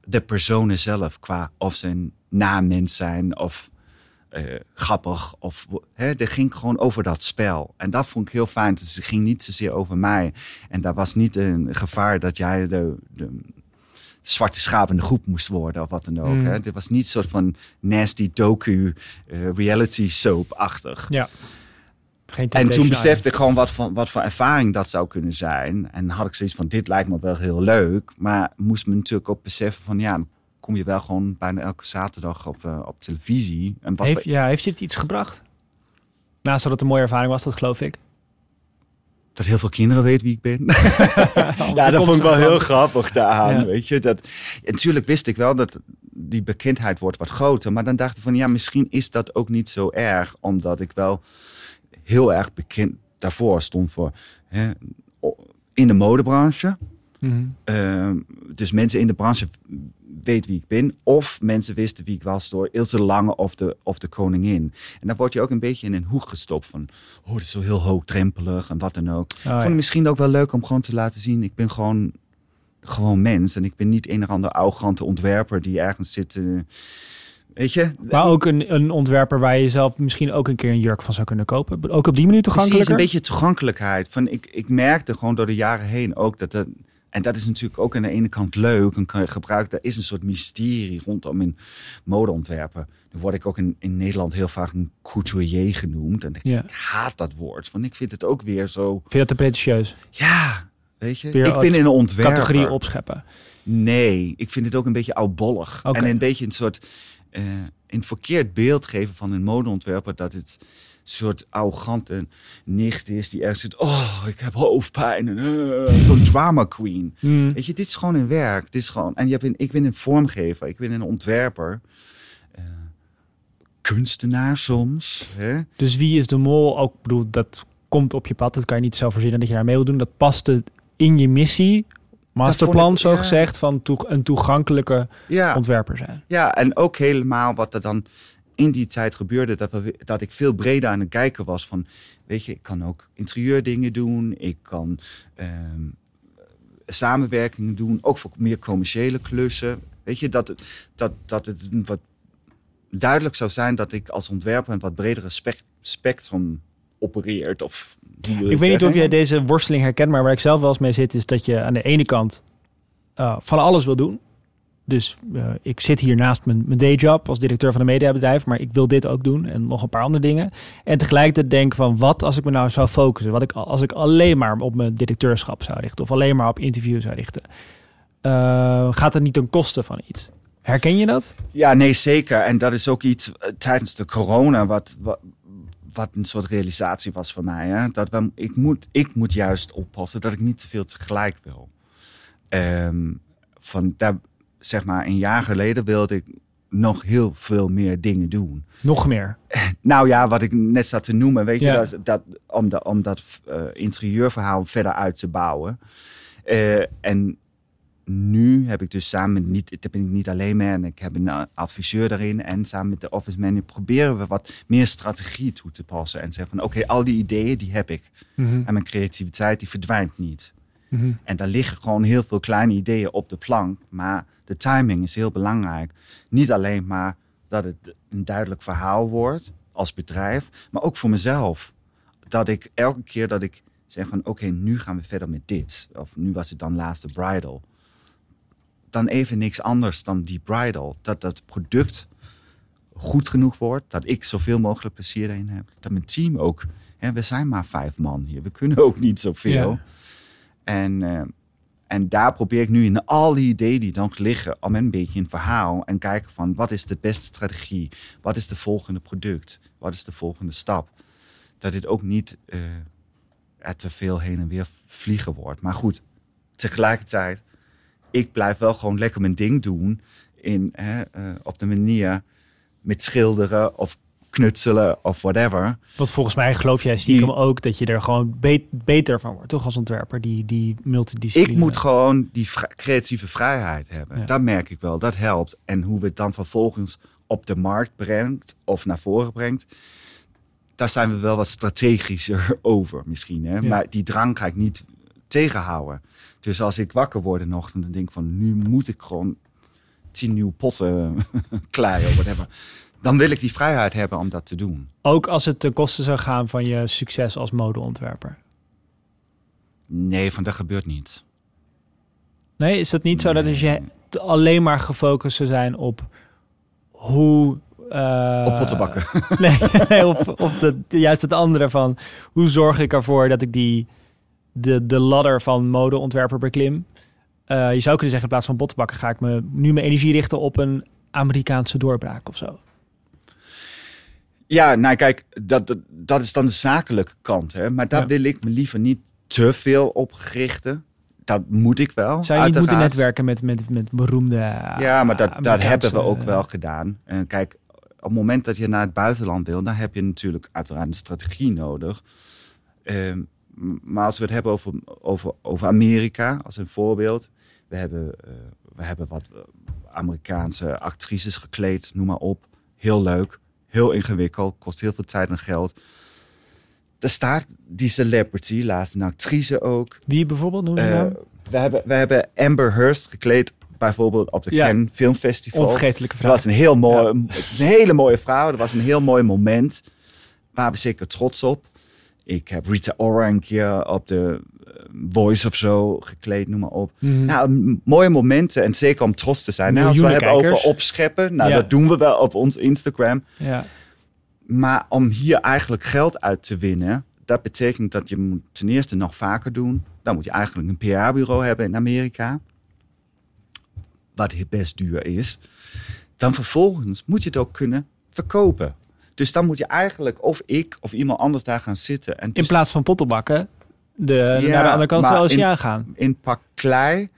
[SPEAKER 5] de personen zelf, qua of ze een namens zijn of eh, grappig. Of, hè, het ging gewoon over dat spel. En dat vond ik heel fijn. Dus het ging niet zozeer over mij. En daar was niet een gevaar dat jij de, de zwarte schaap in de groep moest worden of wat dan ook.
[SPEAKER 1] Mm.
[SPEAKER 5] Hè. Dit was niet een soort van nasty docu, eh, reality soap-achtig.
[SPEAKER 1] ja. Geen
[SPEAKER 5] En toen besefte ik gewoon wat voor, wat voor ervaring dat zou kunnen zijn. En had ik zoiets van, dit lijkt me wel heel leuk. Maar moest me natuurlijk ook beseffen van, ja, dan kom je wel gewoon bijna elke zaterdag op, eh, op televisie. En wat
[SPEAKER 1] Heeft,
[SPEAKER 5] voor-
[SPEAKER 1] ja, heeft je het iets gebracht? Naast dat het een mooie ervaring was, dat geloof ik.
[SPEAKER 5] dat heel veel kinderen weten wie ik ben. (laughs)
[SPEAKER 1] Ja,
[SPEAKER 5] dat vond ik wel heel grappig daaraan,
[SPEAKER 1] Ja.
[SPEAKER 5] weet je. Dat, en natuurlijk wist ik wel dat die bekendheid wordt wat groter. Maar dan dacht ik van, ja, misschien is dat ook niet zo erg. Omdat ik wel heel erg bekend daarvoor stond voor... Hè, in de modebranche.
[SPEAKER 1] Mhm.
[SPEAKER 5] Ehm, dus mensen in de branche weten wie ik ben. Of mensen wisten wie ik was door Ilse Lange of de, of de koningin. En dan word je ook een beetje in een hoek gestopt van... Oh, dat is zo heel hoogdrempelig en wat dan ook.
[SPEAKER 1] Oh, ja.
[SPEAKER 5] vond het misschien ook wel leuk om gewoon te laten zien... ik ben gewoon, gewoon mens. En ik ben niet een of ander arrogante ontwerper die ergens zit... eh, weet je?
[SPEAKER 1] Maar ook een, een ontwerper waar je zelf misschien ook een keer een jurk van zou kunnen kopen. Ook op die manier
[SPEAKER 5] Precies,
[SPEAKER 1] toegankelijker.
[SPEAKER 5] een beetje toegankelijkheid. Van, ik, ik merkte gewoon door de jaren heen ook dat... dat en dat is natuurlijk ook aan de ene kant leuk en kan je gebruiken. Er is een soort mysterie rondom in modeontwerpen. Dan word ik ook in, in Nederland heel vaak een couturier genoemd. En ik,
[SPEAKER 1] Ja.
[SPEAKER 5] haat dat woord. Want ik vind het ook weer zo...
[SPEAKER 1] Vind je dat te pretentieus?
[SPEAKER 5] Ja, weet je.
[SPEAKER 1] Weer
[SPEAKER 5] ik ben
[SPEAKER 1] als
[SPEAKER 5] een ontwerper.
[SPEAKER 1] Categorie opscheppen.
[SPEAKER 5] Nee, ik vind het ook een beetje oudbollig. En een beetje een soort een verkeerd beeld geven van een modeontwerper dat het een soort arrogante nicht is die ergens zit. Oh, ik heb hoofdpijn en eh, zo'n drama queen.
[SPEAKER 1] Mm.
[SPEAKER 5] Weet je, dit is gewoon een werk. Dit is gewoon. En je bent, ik ben een vormgever. Ik ben een ontwerper. eh, kunstenaar soms. Hè?
[SPEAKER 1] Dus wie is de mol? Ook bedoel, dat komt op je pad. Dat kan je niet zelf verzinnen dat je daar mee wil doen. Dat paste in je missie. Masterplan,
[SPEAKER 5] ik,
[SPEAKER 1] zo
[SPEAKER 5] ja.
[SPEAKER 1] gezegd, van toe, een toegankelijke
[SPEAKER 5] Ja.
[SPEAKER 1] ontwerper zijn.
[SPEAKER 5] Ja, en ook helemaal wat er dan in die tijd gebeurde, dat, we, dat ik veel breder aan het kijken was van, weet je, ik kan ook interieurdingen doen, ik kan ehm, samenwerkingen doen, ook voor meer commerciële klussen. Weet je, dat, het- dat, dat het wat duidelijk zou zijn dat ik als ontwerper een wat bredere spec- spectrum opereert. Of je
[SPEAKER 1] Ik weet niet of jij deze worsteling herkent, maar waar ik zelf wel eens mee zit, is dat je aan de ene kant eh, van alles wil doen. Dus eh, ik zit hier naast mijn, mijn dayjob als directeur van een mediabedrijf, maar ik wil dit ook doen en nog een paar andere dingen. En tegelijkertijd denk van wat als ik me nou zou focussen, wat ik als ik alleen maar op mijn directeurschap zou richten of alleen maar op interview zou richten, Eh, gaat het niet ten koste van iets? Herken je dat?
[SPEAKER 5] Ja, nee, zeker. En dat is ook iets tijdens de corona wat, wat, wat een soort realisatie was voor mij. Hè? Dat we, ik, moet, ik moet juist oppassen dat ik niet te veel tegelijk wil. Ehm, van daar, zeg maar, een jaar geleden wilde ik nog heel veel meer dingen doen.
[SPEAKER 1] Nog meer? (laughs)
[SPEAKER 5] Nou ja, wat ik net zat te noemen, weet
[SPEAKER 1] Ja.
[SPEAKER 5] je, dat, dat, om, dat, om dat eh, interieurverhaal verder uit te bouwen. Eh, en nu heb ik dus samen met, niet, daar ben ik niet alleen mee en ik heb een eh, adviseur daarin en samen met de office manager proberen we wat meer strategie toe te passen en zeggen van oké, al die ideeën die heb ik
[SPEAKER 1] Mhm,
[SPEAKER 5] en mijn creativiteit die verdwijnt niet.
[SPEAKER 1] mhm.
[SPEAKER 5] En daar liggen gewoon heel veel kleine ideeën op de plank. Maar de timing is heel belangrijk. Niet alleen maar dat het een duidelijk verhaal wordt als bedrijf, maar ook voor mezelf. Dat ik elke keer dat ik zeg van oké, nu gaan we verder met dit. Of nu was het dan laatste bridal. Dan even niks anders dan die bridal. Dat dat product goed genoeg wordt. Dat ik zoveel mogelijk plezier erin heb. Dat mijn team ook. Hè, we zijn maar vijf man hier. We kunnen ook niet zoveel.
[SPEAKER 1] Ja.
[SPEAKER 5] En, eh, en daar probeer ik nu in al die ideeën die dan liggen, om een beetje een verhaal en kijken van wat is de beste strategie? Wat is de volgende product? Wat is de volgende stap? Dat dit ook niet eh, er te veel heen en weer vliegen wordt. Maar goed, tegelijkertijd, ik blijf wel gewoon lekker mijn ding doen in, hè, eh, op de manier met schilderen of knutselen of whatever.
[SPEAKER 1] Want volgens mij geloof jij stiekem
[SPEAKER 5] Die-
[SPEAKER 1] ook dat je er gewoon be- beter van wordt, toch als ontwerper, die, die multidisciplinaire.
[SPEAKER 5] Ik moet gewoon die vri- creatieve vrijheid hebben.
[SPEAKER 1] Ja.
[SPEAKER 5] Dat merk ik wel. Dat helpt. En hoe we het dan vervolgens op de markt brengt of naar voren brengt. Daar zijn we wel wat strategischer (laughs) over misschien. Hè?
[SPEAKER 1] Ja.
[SPEAKER 5] Maar die drang ga ik niet tegenhouden. Dus als ik wakker word in de ochtend en denk van nu moet ik gewoon tien nieuwe potten (laughs) kleien of whatever. Dan wil ik die vrijheid hebben om dat te doen.
[SPEAKER 1] Ook als het ten koste zou gaan van je succes als modeontwerper.
[SPEAKER 5] Nee, van dat gebeurt niet.
[SPEAKER 1] Nee, is dat niet zo dat als je alleen maar gefocust zou zijn op hoe... eh,
[SPEAKER 5] Op pottenbakken. (laughs)
[SPEAKER 1] Nee, nee op, op de, juist het andere van hoe zorg ik ervoor dat ik die de, de ladder van modeontwerper beklim. Eh, je zou kunnen zeggen in plaats van bottenbakken ga ik me nu mijn energie richten op een Amerikaanse doorbraak of zo.
[SPEAKER 5] Ja, nou kijk, dat, dat, dat is dan de zakelijke kant. Hè? Maar daar
[SPEAKER 1] Ja.
[SPEAKER 5] wil ik me liever niet te veel op richten. Dat moet ik wel.
[SPEAKER 1] Zou je niet
[SPEAKER 5] uiteraard.
[SPEAKER 1] moeten netwerken met, met, met beroemde
[SPEAKER 5] Ja, maar dat, dat hebben we ook wel gedaan. En kijk, op het moment dat je naar het buitenland wil, dan heb je natuurlijk uiteraard een strategie nodig. Ehm, maar als we het hebben over, over, over Amerika als een voorbeeld. We hebben, eh, we hebben wat eh, Amerikaanse actrices gekleed, noem maar op. Heel leuk, heel ingewikkeld, kost heel veel tijd en geld. Er staat die celebrity, laatst een actrice ook.
[SPEAKER 1] Wie bijvoorbeeld, noem je
[SPEAKER 5] Eh, we, hebben, we hebben Amber Heard gekleed, bijvoorbeeld op de
[SPEAKER 1] Ja.
[SPEAKER 5] Cannes Film Festival.
[SPEAKER 1] Onvergetelijke
[SPEAKER 5] Dat
[SPEAKER 1] vraag.
[SPEAKER 5] was een heel mooi, het is een hele mooie vrouw. Dat was een heel mooi moment. Waar we zeker trots op. Ik heb Rita Ora een keer op de eh, Voice of zo gekleed, noem maar op.
[SPEAKER 1] Mhm.
[SPEAKER 5] Nou, mooie momenten en zeker om trots te zijn. Nou, als we hebben over opscheppen, nou
[SPEAKER 1] Ja.
[SPEAKER 5] dat doen we wel op ons Instagram.
[SPEAKER 1] ja.
[SPEAKER 5] Maar om hier eigenlijk geld uit te winnen, dat betekent dat je moet ten eerste nog vaker doen. Dan moet je eigenlijk een PR-bureau hebben in Amerika. Wat best duur is. Dan vervolgens moet je het ook kunnen verkopen. Dus dan moet je eigenlijk, of ik of iemand anders daar gaan zitten. En
[SPEAKER 1] In plaats van pottenbakken de,
[SPEAKER 5] Ja,
[SPEAKER 1] naar de andere kant van de
[SPEAKER 5] maar in-
[SPEAKER 1] oceaan gaan.
[SPEAKER 5] in pak klei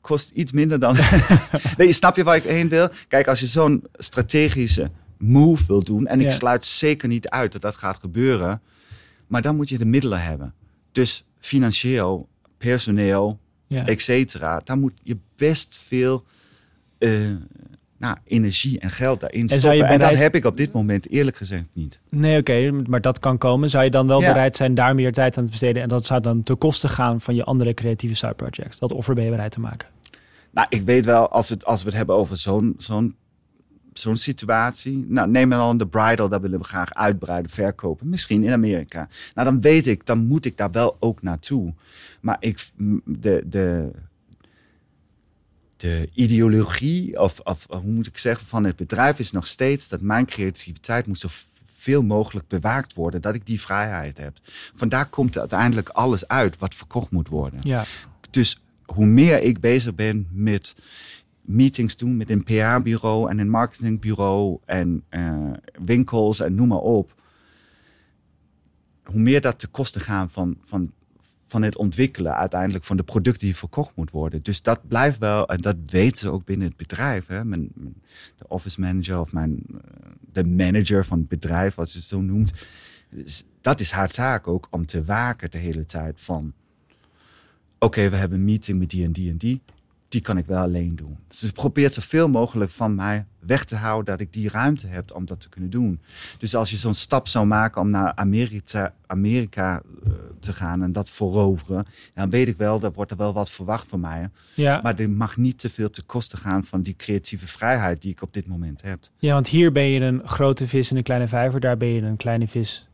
[SPEAKER 5] kost iets minder dan. (laughs) nee, snap je waar ik heen wil? Kijk, als je zo'n strategische move wil doen, en ik
[SPEAKER 1] Ja.
[SPEAKER 5] sluit zeker niet uit dat dat gaat gebeuren, maar dan moet je de middelen hebben. Dus financieel, personeel,
[SPEAKER 1] Ja.
[SPEAKER 5] et cetera. Daar moet je best veel eh, nou, energie en geld daarin
[SPEAKER 1] je
[SPEAKER 5] stoppen. En dat heb ik op dit moment eerlijk gezegd niet.
[SPEAKER 1] Nee, oké, maar dat kan komen. Zou je dan wel
[SPEAKER 5] Ja.
[SPEAKER 1] bereid zijn daar meer tijd aan te besteden? En dat zou dan ten koste gaan van je andere creatieve side projects. Dat offer ben je bereid te maken.
[SPEAKER 5] Nou, ik weet wel, als, het, als we het hebben over zo'n zo'n zo'n situatie. Nou, neem dan de bridal, dat willen we graag uitbreiden, verkopen. Misschien in Amerika. Nou, dan weet ik, dan moet ik daar wel ook naartoe. Maar ik, de, de, de ideologie, of, of hoe moet ik zeggen, van het bedrijf is nog steeds dat mijn creativiteit moet zo veel mogelijk bewaakt worden. Dat ik die vrijheid heb. Vandaar komt uiteindelijk alles uit wat verkocht moet worden.
[SPEAKER 1] Ja,
[SPEAKER 5] Dus hoe meer ik bezig ben met meetings doen met een PR-bureau en een marketingbureau en eh, winkels en noem maar op. hoe meer dat te kosten gaan van, van, van het ontwikkelen uiteindelijk van de producten die verkocht moet worden. Dus dat blijft wel, en dat weten ze ook binnen het bedrijf. Hè. Mijn, de office manager of mijn, eh, de manager van het bedrijf, als je het zo noemt. Dat is haar taak ook om te waken de hele tijd van... Oké, we hebben een meeting met die en die en die. Die kan ik wel alleen doen. Dus ze probeert zoveel mogelijk van mij weg te houden dat ik die ruimte heb om dat te kunnen doen. Dus als je zo'n stap zou maken om naar Amerika, Amerika eh, te gaan en dat veroveren, dan weet ik wel, dat wordt er wel wat verwacht van mij.
[SPEAKER 1] Ja,
[SPEAKER 5] Maar er mag niet te veel te kosten gaan van die creatieve vrijheid die ik op dit moment heb.
[SPEAKER 1] ja, want hier ben je een grote vis in een kleine vijver. Daar ben je een kleine vis,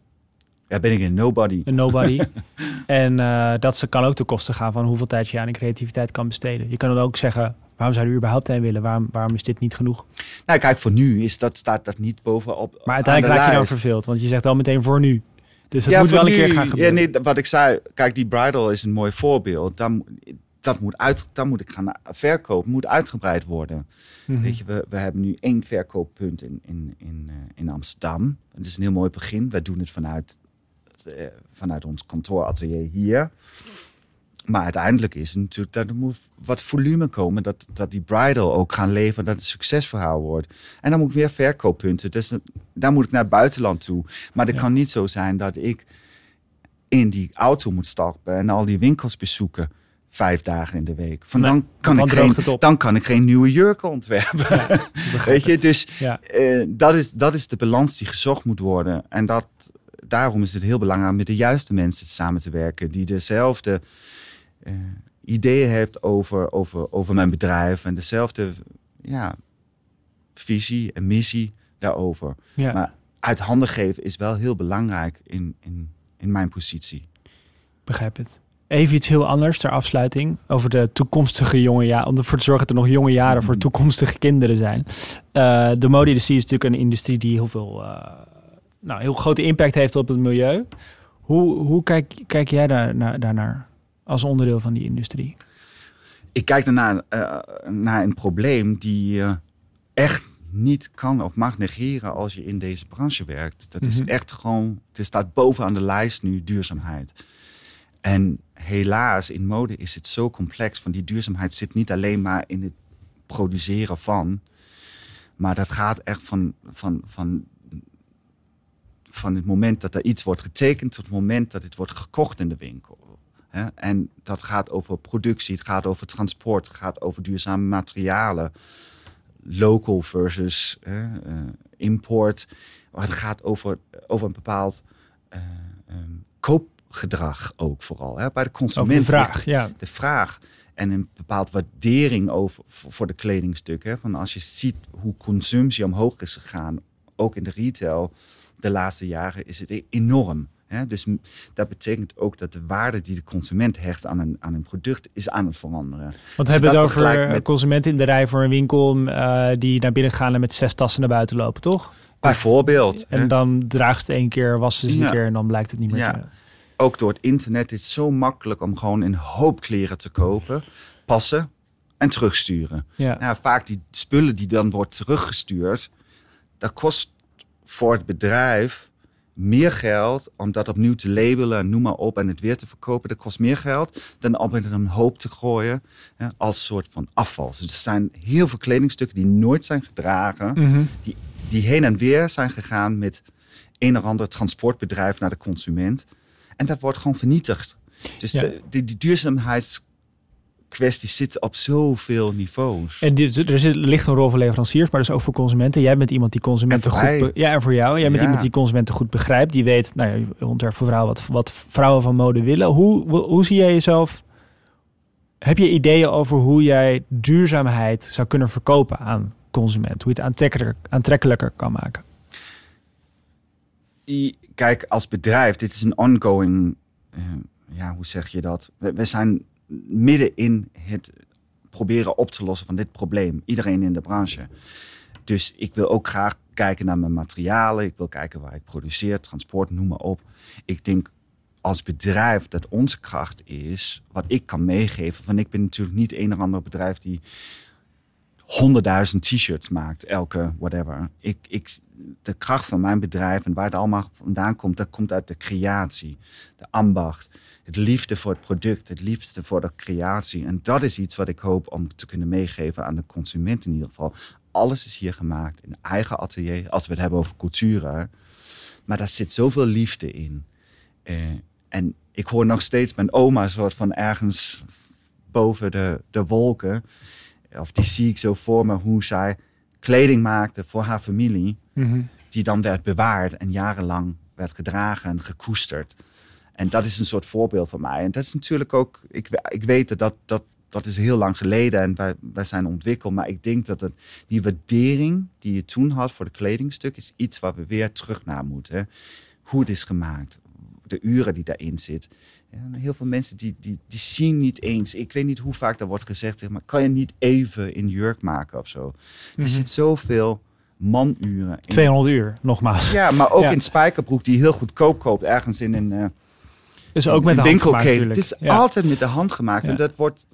[SPEAKER 5] Ja, ben ik een nobody.
[SPEAKER 1] een nobody. (laughs) en eh, dat ze kan ook ten koste gaan van hoeveel tijd je aan de creativiteit kan besteden. Je kan dan ook zeggen, waarom zou je er überhaupt heen willen? Waarom, waarom is dit niet genoeg?
[SPEAKER 5] Nou, kijk, voor nu is dat, staat dat niet bovenop.
[SPEAKER 1] Maar uiteindelijk raak je dan verveeld, want je zegt al meteen voor nu. Dus het moet wel een keer gaan gebeuren.
[SPEAKER 5] Ja, nee, wat ik zei, kijk, die bridal is een mooi voorbeeld. Dan, dat moet, uit, dan moet ik gaan verkopen, moet uitgebreid worden.
[SPEAKER 1] Mhm.
[SPEAKER 5] Weet je, we, we hebben nu één verkooppunt in, in, in, eh, in Amsterdam. Dat is een heel mooi begin. Wij doen het vanuit, vanuit ons kantooratelier hier. Maar uiteindelijk is het natuurlijk dat er moet wat volume komen. Dat, dat die bridal ook gaan leveren, dat het een succesverhaal wordt. En dan moet ik weer verkooppunten. Dus daar moet ik naar het buitenland toe. Maar het
[SPEAKER 1] Ja.
[SPEAKER 5] kan niet zo zijn dat ik in die auto moet stappen en al die winkels bezoeken. Vijf dagen in de week. Van
[SPEAKER 1] Nee,
[SPEAKER 5] dan, kan
[SPEAKER 1] dan
[SPEAKER 5] ik geen, dan kan ik geen nieuwe jurken ontwerpen. (laughs) Weet je, dus
[SPEAKER 1] Ja.
[SPEAKER 5] eh, dat, is, dat is de balans die gezocht moet worden. En dat, daarom is het heel belangrijk om met de juiste mensen samen te werken. Die dezelfde eh, ideeën hebt over, over, over mijn bedrijf. En dezelfde ja, visie en missie daarover.
[SPEAKER 1] Ja.
[SPEAKER 5] Maar uit handen geven is wel heel belangrijk in, in, in mijn positie.
[SPEAKER 1] Begrijp het. Even iets heel anders ter afsluiting over de toekomstige jonge jaren. Om ervoor te zorgen dat er nog jonge jaren voor toekomstige kinderen zijn. Eh, de mode-industrie is natuurlijk een industrie die heel veel, eh, nou, heel grote impact heeft op het milieu. Hoe, hoe kijk, kijk jij daar, naar, daarnaar als onderdeel van die industrie?
[SPEAKER 5] ik kijk daarnaar eh, naar een probleem die je echt niet kan of mag negeren als je in deze branche werkt. Dat is
[SPEAKER 1] Mhm.
[SPEAKER 5] echt gewoon, er staat bovenaan de lijst nu duurzaamheid. En helaas, in mode is het zo complex. Van die duurzaamheid zit niet alleen maar in het produceren van, maar dat gaat echt van, van, van, van het moment dat er iets wordt getekend tot het moment dat het wordt gekocht in de winkel. En dat gaat over productie, het gaat over transport, het gaat over duurzame materialen. Local versus eh, import. Maar het gaat over, over een bepaald eh, ehm, koopgedrag ook vooral. Hè? Bij de
[SPEAKER 1] Over
[SPEAKER 5] consument.
[SPEAKER 1] de vraag, ja.
[SPEAKER 5] De vraag en een bepaald waardering over, voor, de kledingstukken. Van als je ziet hoe consumptie omhoog is gegaan, ook in de retail, de laatste jaren is het enorm. Hè? Dus dat betekent ook dat de waarde die de consument hecht aan een, aan een product is aan het veranderen.
[SPEAKER 1] Want we
[SPEAKER 5] Als
[SPEAKER 1] hebben het over
[SPEAKER 5] met-
[SPEAKER 1] consumenten in de rij voor een winkel eh, die naar binnen gaan en met zes tassen naar buiten lopen, toch?
[SPEAKER 5] Bijvoorbeeld. hè?
[SPEAKER 1] En dan draagt ze het één keer, wassen ze
[SPEAKER 5] Ja.
[SPEAKER 1] keer en dan blijkt het niet meer
[SPEAKER 5] Ja.
[SPEAKER 1] te...
[SPEAKER 5] ook door het internet is het zo makkelijk om gewoon een hoop kleren te kopen, passen en terugsturen.
[SPEAKER 1] Ja.
[SPEAKER 5] Nou, vaak die spullen die dan wordt teruggestuurd, dat kost voor het bedrijf meer geld om dat opnieuw te labelen en noem maar op en het weer te verkopen. Dat kost meer geld dan om het in een hoop te gooien hè, als soort van afval. Dus er zijn heel veel kledingstukken die nooit zijn gedragen,
[SPEAKER 1] Mhm.
[SPEAKER 5] die, die heen en weer zijn gegaan met een of ander transportbedrijf naar de consument. En dat wordt gewoon vernietigd. Dus
[SPEAKER 1] Ja.
[SPEAKER 5] de, die, die duurzaamheidskwestie zit op zoveel niveaus.
[SPEAKER 1] En dit, er zit, ligt een rol voor leveranciers, maar dus ook voor consumenten. Jij bent iemand die consumenten
[SPEAKER 5] En
[SPEAKER 1] goed... ja, en voor jou. Jij bent
[SPEAKER 5] Ja.
[SPEAKER 1] iemand die consumenten goed begrijpt. Die weet, nou ja, je ontwerpt voor vrouwen wat, wat vrouwen van mode willen. Hoe, hoe, hoe zie jij jezelf... Heb je ideeën over hoe jij duurzaamheid zou kunnen verkopen aan consumenten? Hoe je het aantrekkelijker, aantrekkelijker kan maken?
[SPEAKER 5] I- Kijk, als bedrijf, dit is een ongoing, eh, ja, hoe zeg je dat? We, we zijn midden in het proberen op te lossen van dit probleem. Iedereen in de branche. Dus ik wil ook graag kijken naar mijn materialen. Ik wil kijken waar ik produceer, transport, noem maar op. Ik denk als bedrijf dat onze kracht is, wat ik kan meegeven. Van ik ben natuurlijk niet een of ander bedrijf die honderdduizend t-shirts maakt, elke whatever. Ik, ik, de kracht van mijn bedrijf en waar het allemaal vandaan komt, dat komt uit de creatie, de ambacht, het liefde voor het product, het liefde voor de creatie. En dat is iets wat ik hoop om te kunnen meegeven aan de consument in ieder geval. Alles is hier gemaakt in eigen atelier, als we het hebben over cultuur. Maar daar zit zoveel liefde in. Eh, en ik hoor nog steeds mijn oma soort van ergens boven de, de wolken. Of die zie ik zo voor me, hoe zij kleding maakte voor haar familie.
[SPEAKER 1] Mhm.
[SPEAKER 5] Die dan werd bewaard en jarenlang werd gedragen en gekoesterd. En dat is een soort voorbeeld van mij. En dat is natuurlijk ook, ik, ik weet dat dat, dat dat is heel lang geleden en wij, wij zijn ontwikkeld. Maar ik denk dat het, die waardering die je toen had voor de kledingstuk is iets waar we weer terug naar moeten. Hoe het is gemaakt, de uren die daarin zit. Ja, heel veel mensen die, die, die zien niet eens. Ik weet niet hoe vaak dat wordt gezegd, maar kan je niet even in jurk maken of zo? Er
[SPEAKER 1] Mhm.
[SPEAKER 5] zit zoveel manuren in.
[SPEAKER 1] 200 uur, nogmaals.
[SPEAKER 5] Ja, maar ook (laughs)
[SPEAKER 1] Ja.
[SPEAKER 5] in spijkerbroek die je heel goedkoop koopt ergens in een, eh,
[SPEAKER 1] Dus ook met de
[SPEAKER 5] een
[SPEAKER 1] hand gemaakt natuurlijk.
[SPEAKER 5] Het is
[SPEAKER 1] Ja.
[SPEAKER 5] altijd met de hand gemaakt. En dat wordt,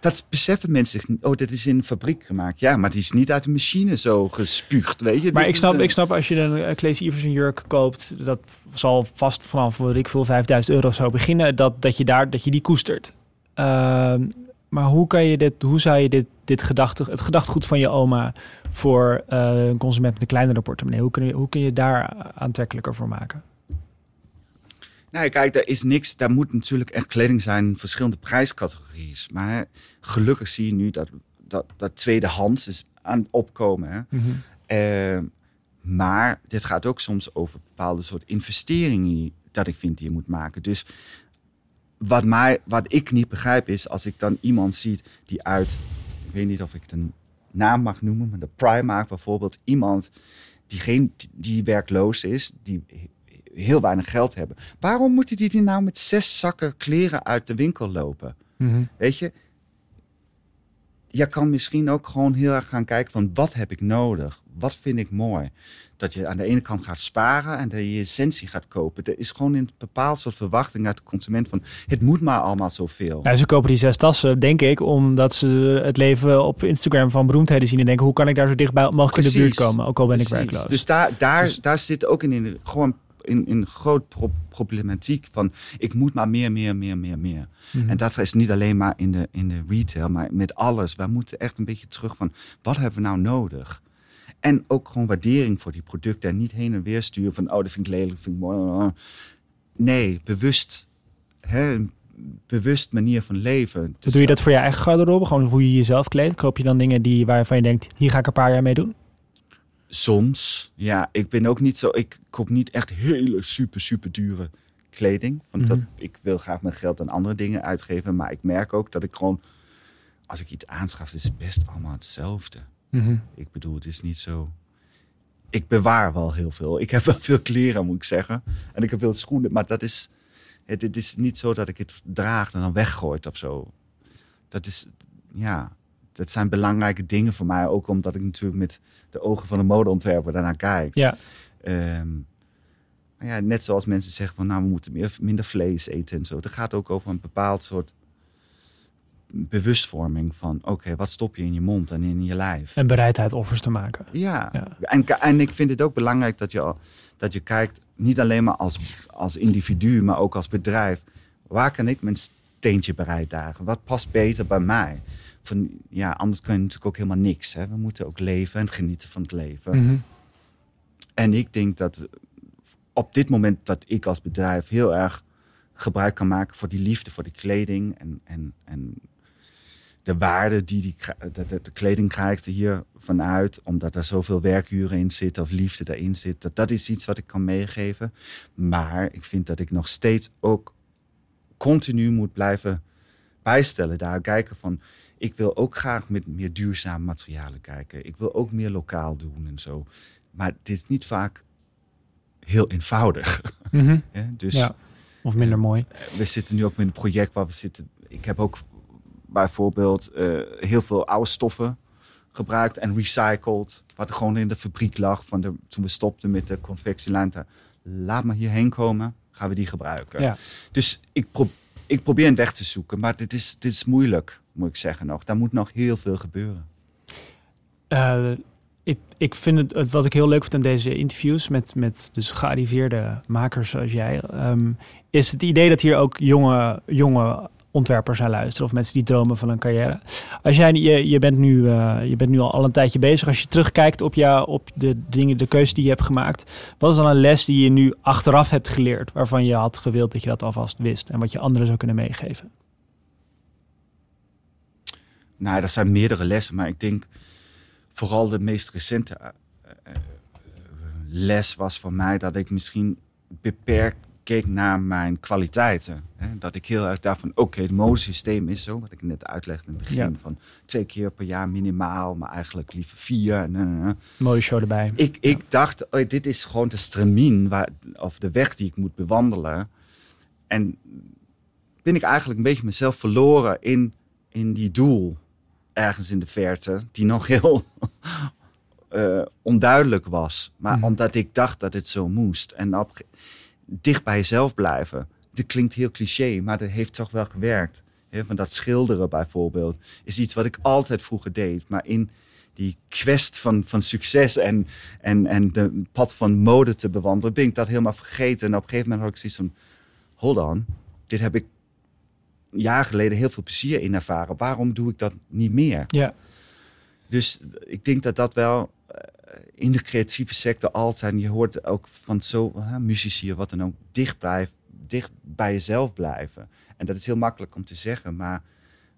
[SPEAKER 5] dat beseffen mensen zich niet. Oh, dit is in een fabriek gemaakt. Ja, maar die is niet uit de machine zo gespuugd, weet je.
[SPEAKER 1] Maar
[SPEAKER 5] Dit
[SPEAKER 1] ik snap,
[SPEAKER 5] een-
[SPEAKER 1] ik snap als je een uh, Claes Iversen jurk koopt, dat zal vast vanaf, wat ik veel, 5000 euro of zo beginnen, dat, dat, je, daar, dat je die koestert. Ehm, maar hoe, kan je dit, hoe zou je dit, dit gedachte, het gedachtegoed van je oma voor eh, een consument met een kleinere portemonnee, hoe kun je, hoe kun je daar aantrekkelijker voor maken?
[SPEAKER 5] Nee, kijk, daar is niks. Daar moet natuurlijk echt kleding zijn in verschillende prijscategorieën. Maar gelukkig zie je nu dat, dat, dat tweedehands is aan het opkomen. Hè. Eh, maar dit gaat ook soms over bepaalde soort investeringen dat ik vind die je moet maken. Dus wat, mij, wat ik niet begrijp is als ik dan iemand zie die uit, ik weet niet of ik een naam mag noemen, maar de Primark bijvoorbeeld, iemand die, geen, die werkloos is, die heel weinig geld hebben. Waarom moeten die die nou met zes zakken kleren uit de winkel lopen?
[SPEAKER 1] Mhm.
[SPEAKER 5] Weet je, je kan misschien ook gewoon heel erg gaan kijken van wat heb ik nodig? Wat vind ik mooi? Dat je aan de ene kant gaat sparen en dat je je essentie gaat kopen. Er is gewoon een bepaald soort verwachting uit de consument van het moet maar allemaal zoveel.
[SPEAKER 1] Nou, ze kopen die zes tassen, denk ik, omdat ze het leven op Instagram van beroemdheden zien en denken, hoe kan ik daar zo dichtbij mogelijk in de buurt
[SPEAKER 5] Precies.
[SPEAKER 1] komen, ook al ben ik
[SPEAKER 5] Precies.
[SPEAKER 1] werkloos.
[SPEAKER 5] Dus daar, daar,
[SPEAKER 1] Dus-
[SPEAKER 5] daar zit ook in, in gewoon in, in groot pro- problematiek van ik moet maar meer, meer, meer, meer, meer.
[SPEAKER 1] Mhm.
[SPEAKER 5] En dat is niet alleen maar in de, in de retail, maar met alles. We moeten echt een beetje terug van wat hebben we nou nodig? En ook gewoon waardering voor die producten en niet heen en weer sturen van oh, dat vind ik lelijk, dat vind ik mooi. Nee, bewust. Hè, bewust manier van leven. Dus
[SPEAKER 1] Doe je dat voor je eigen garderobe? Gewoon hoe je jezelf kleedt? Koop je dan dingen die, waarvan je denkt, hier ga ik een paar jaar mee doen?
[SPEAKER 5] Soms, ja. Ik ben ook niet zo. Ik koop niet echt hele super, super dure kleding. Want dat,
[SPEAKER 1] Mhm.
[SPEAKER 5] ik wil graag mijn geld aan andere dingen uitgeven. Maar ik merk ook dat ik gewoon. Als ik iets aanschaf, is het best allemaal hetzelfde. Ik bedoel, het is niet zo. Ik bewaar wel heel veel. Ik heb wel veel kleren, moet ik zeggen. En ik heb veel schoenen. Maar dat is. Het, het is niet zo dat ik het draag en dan weggooit of zo. Dat is. Ja. Dat zijn belangrijke dingen voor mij. Ook omdat ik natuurlijk met de ogen van de modeontwerper daarnaar kijk.
[SPEAKER 1] Ja,
[SPEAKER 5] Ehm, maar ja, net zoals mensen zeggen van nou we moeten meer, minder vlees eten en zo. Het gaat ook over een bepaald soort bewustvorming van oké, wat stop je in je mond en in je lijf.
[SPEAKER 1] en bereidheid offers te maken.
[SPEAKER 5] ja.
[SPEAKER 1] Ja.
[SPEAKER 5] En, en ik vind het ook belangrijk dat je, dat je kijkt, niet alleen maar als, als individu, maar ook als bedrijf. Waar kan ik mijn steentje bijdragen? Wat past beter bij mij? Van, ja, anders kun je natuurlijk ook helemaal niks. Hè? We moeten ook leven en genieten van het leven.
[SPEAKER 1] Mhm.
[SPEAKER 5] En ik denk dat op dit moment dat ik als bedrijf heel erg gebruik kan maken voor die liefde voor die kleding en, en, en de waarde die, die kri- de, de, de kleding krijgt er hier vanuit, omdat er zoveel werkuren in zitten of liefde daarin zit. Dat, dat is iets wat ik kan meegeven. Maar ik vind dat ik nog steeds ook continu moet blijven bijstellen. Daar kijken van, ik wil ook graag met meer duurzame materialen kijken. Ik wil ook meer lokaal doen en zo. Maar het is niet vaak heel eenvoudig.
[SPEAKER 1] Mhm. (laughs)
[SPEAKER 5] Dus
[SPEAKER 1] Ja, of minder mooi.
[SPEAKER 5] we zitten nu ook met een project waar we zitten. Ik heb ook bijvoorbeeld eh, heel veel oude stoffen gebruikt en recycled. Wat er gewoon in de fabriek lag van de, toen we stopten met de confectielijn. Laat maar hierheen komen, gaan we die gebruiken.
[SPEAKER 1] Ja.
[SPEAKER 5] Dus ik, pro ik probeer een weg te zoeken, maar dit is, dit is moeilijk, moet ik zeggen nog. Daar moet nog heel veel gebeuren.
[SPEAKER 1] Eh, ik, ik vind het, wat ik heel leuk vind aan deze interviews met, met dus gearriveerde makers zoals jij, ehm, is het idee dat hier ook jonge, jonge ontwerpers aan luisteren of mensen die dromen van een carrière. Als jij, je, je, bent nu, eh, je bent nu al, al een tijdje bezig. Als je terugkijkt op, jou, op de dingen, de keuzes die je hebt gemaakt, wat is dan een les die je nu achteraf hebt geleerd, waarvan je had gewild dat je dat alvast wist en wat je anderen zou kunnen meegeven?
[SPEAKER 5] Nou, dat zijn meerdere lessen, maar ik denk vooral de meest recente eh, eh, les was voor mij dat ik misschien beperkt keek naar mijn kwaliteiten. Hè? Dat ik heel erg daarvan, oké, het modesysteem is zo, wat ik net uitlegde in het begin,
[SPEAKER 1] Ja.
[SPEAKER 5] van twee keer per jaar minimaal, maar eigenlijk liever vier. en.
[SPEAKER 1] Modeshow erbij.
[SPEAKER 5] Ik, ik dacht, oh, dit is gewoon de stramien, waar, of de weg die ik moet bewandelen. En ben ik eigenlijk een beetje mezelf verloren in, in die doel ergens in de verte, die nog heel (laughs) eh, onduidelijk was. Maar
[SPEAKER 1] Mhm.
[SPEAKER 5] omdat ik dacht dat het zo moest. En op, dicht bij jezelf blijven. Dit klinkt heel cliché, maar dat heeft toch wel gewerkt. Hè, van dat schilderen bijvoorbeeld is iets wat ik altijd vroeger deed. Maar in die quest van, van succes en, en, en de pad van mode te bewandelen, ben ik dat helemaal vergeten. En op een gegeven moment had ik zoiets van, hold on, dit heb ik een jaar geleden heel veel plezier in ervaren. Waarom doe ik dat niet meer?
[SPEAKER 1] Ja.
[SPEAKER 5] Dus ik denk dat dat wel eh, in de creatieve sector altijd, en je hoort ook van zo, hè, muzici of wat dan ook, dicht, blijven, dicht bij jezelf blijven. En dat is heel makkelijk om te zeggen, maar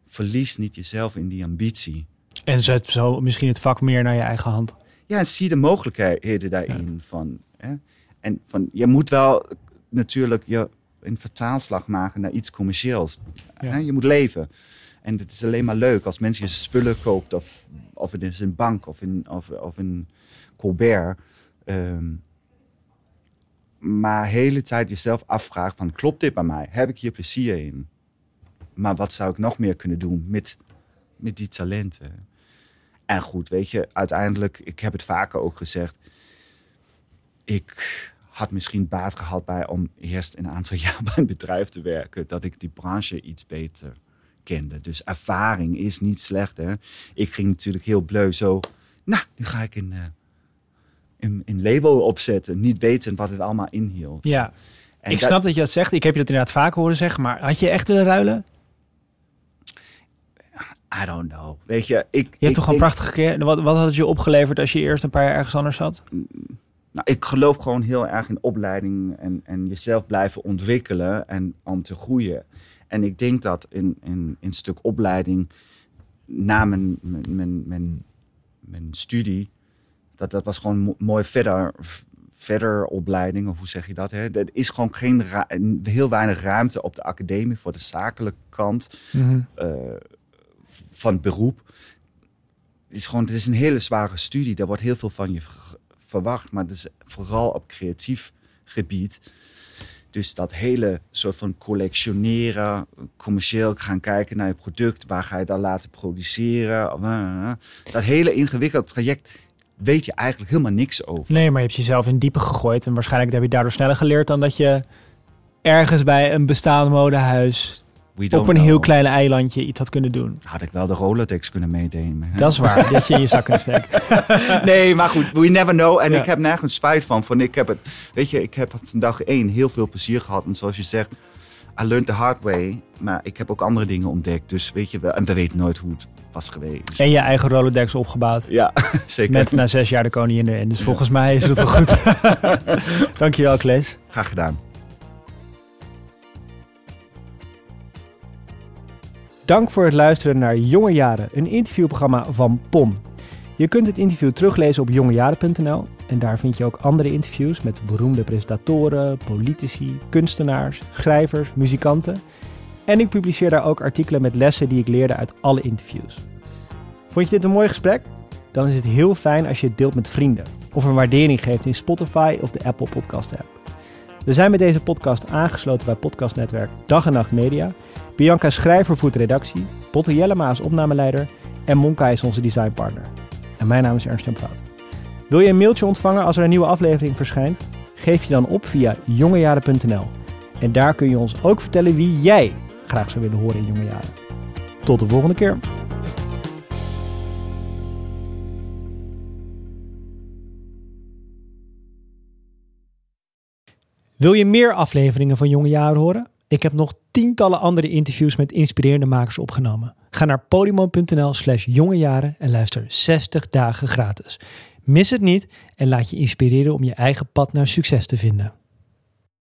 [SPEAKER 5] verlies niet jezelf in die ambitie.
[SPEAKER 1] En zet zo misschien het vak meer naar je eigen hand.
[SPEAKER 5] Ja, en zie de mogelijkheden daarin. Van, hè? En van, je moet wel natuurlijk je een vertaalslag maken naar iets commercieels.
[SPEAKER 1] Ja.
[SPEAKER 5] Hè? Je moet leven. En het is alleen maar leuk als mensen je spullen koopt, of, of het is een bank of in, of, of een Colbert. Ehm, maar de hele tijd jezelf afvraagt van, klopt dit bij mij? Heb ik hier plezier in? Maar wat zou ik nog meer kunnen doen met, met die talenten? En goed, weet je, uiteindelijk, ik heb het vaker ook gezegd. Ik had misschien baat gehad bij om eerst een aantal (laughs) jaar bij een bedrijf te werken. Dat ik die branche iets beter kende. Dus ervaring is niet slecht. Hè? Ik ging natuurlijk heel bleu zo. Nou, nu ga ik een, eh, een, een label opzetten. Niet weten wat het allemaal inhield.
[SPEAKER 1] Ja,
[SPEAKER 5] En
[SPEAKER 1] ik
[SPEAKER 5] dat-
[SPEAKER 1] snap dat je dat zegt. Ik heb je dat inderdaad vaker horen zeggen. Maar had je echt willen ruilen?
[SPEAKER 5] I don't know. Weet je, ik.
[SPEAKER 1] Je hebt toch
[SPEAKER 5] ik,
[SPEAKER 1] prachtige keer. Wat, wat had het je opgeleverd als je eerst een paar jaar ergens anders zat?
[SPEAKER 5] Nou, ik geloof gewoon heel erg in opleiding en, en jezelf blijven ontwikkelen en om te groeien. En ik denk dat in, in, in een stuk opleiding na mijn, mijn, mijn, mijn, mijn studie, dat, dat was gewoon mo- mooi verder, verder opleiding, of hoe zeg je dat? Hè? Er is gewoon geen heel weinig ruimte op de academie voor de zakelijke kant eh, van het beroep. Het is gewoon, het is een hele zware studie. Daar wordt heel veel van je verwacht, maar het is vooral op creatief gebied. Dus dat hele soort van collectioneren, commercieel gaan kijken naar je product, waar ga je dat laten produceren, eh, dat hele ingewikkelde traject weet je eigenlijk helemaal niks over.
[SPEAKER 1] Nee, maar je hebt jezelf in diepe gegooid. En waarschijnlijk heb je daardoor sneller geleerd dan dat je ergens bij een bestaand modehuis op een heel klein eilandje iets had kunnen doen.
[SPEAKER 5] Had ik wel de Rolodex kunnen meedemen.
[SPEAKER 1] Dat is waar. dat je in je zak kunt steken. (laughs)
[SPEAKER 5] nee, maar goed, we never know. En
[SPEAKER 1] Ja.
[SPEAKER 5] ik heb nergens spijt van. van ik heb het, weet je, ik heb van dag één heel veel plezier gehad. En zoals je zegt, I learned the hard way. Maar ik heb ook andere dingen ontdekt. Dus weet je wel, en we weten nooit hoe het was geweest.
[SPEAKER 1] En je eigen Rolodex opgebouwd.
[SPEAKER 5] Ja, (laughs) zeker.
[SPEAKER 1] Met na zes jaar de koningin erin. Dus volgens mij is het wel goed. (laughs) Dankjewel, Klees.
[SPEAKER 5] Graag gedaan.
[SPEAKER 1] Dank voor het luisteren naar Jonge Jaren, een interviewprogramma van POM. Je kunt het interview teruglezen op jongejaren.nl en daar vind je ook andere interviews met beroemde presentatoren, politici, kunstenaars, schrijvers, muzikanten. En ik publiceer daar ook artikelen met lessen die ik leerde uit alle interviews. Vond je dit een mooi gesprek? Dan is het heel fijn als je het deelt met vrienden of een waardering geeft in Spotify of de Apple Podcast app. We zijn met deze podcast aangesloten bij podcastnetwerk Dag en Nacht Media. Bianca Schrijver voert redactie, Botte Jellema is opnameleider en Monka is onze designpartner. En mijn naam is Ernst Fout. Wil je een mailtje ontvangen als er een nieuwe aflevering verschijnt? Geef je dan op via jongejaren.nl. En daar kun je ons ook vertellen wie jij graag zou willen horen in Jonge Jaren. Tot de volgende keer. Wil je meer afleveringen van Jonge Jaren horen? Ik heb nog tientallen andere interviews met inspirerende makers opgenomen. Ga naar podium.nl slash jongejaren en luister 60 dagen gratis. Mis het niet en laat je inspireren om je eigen pad naar succes te vinden.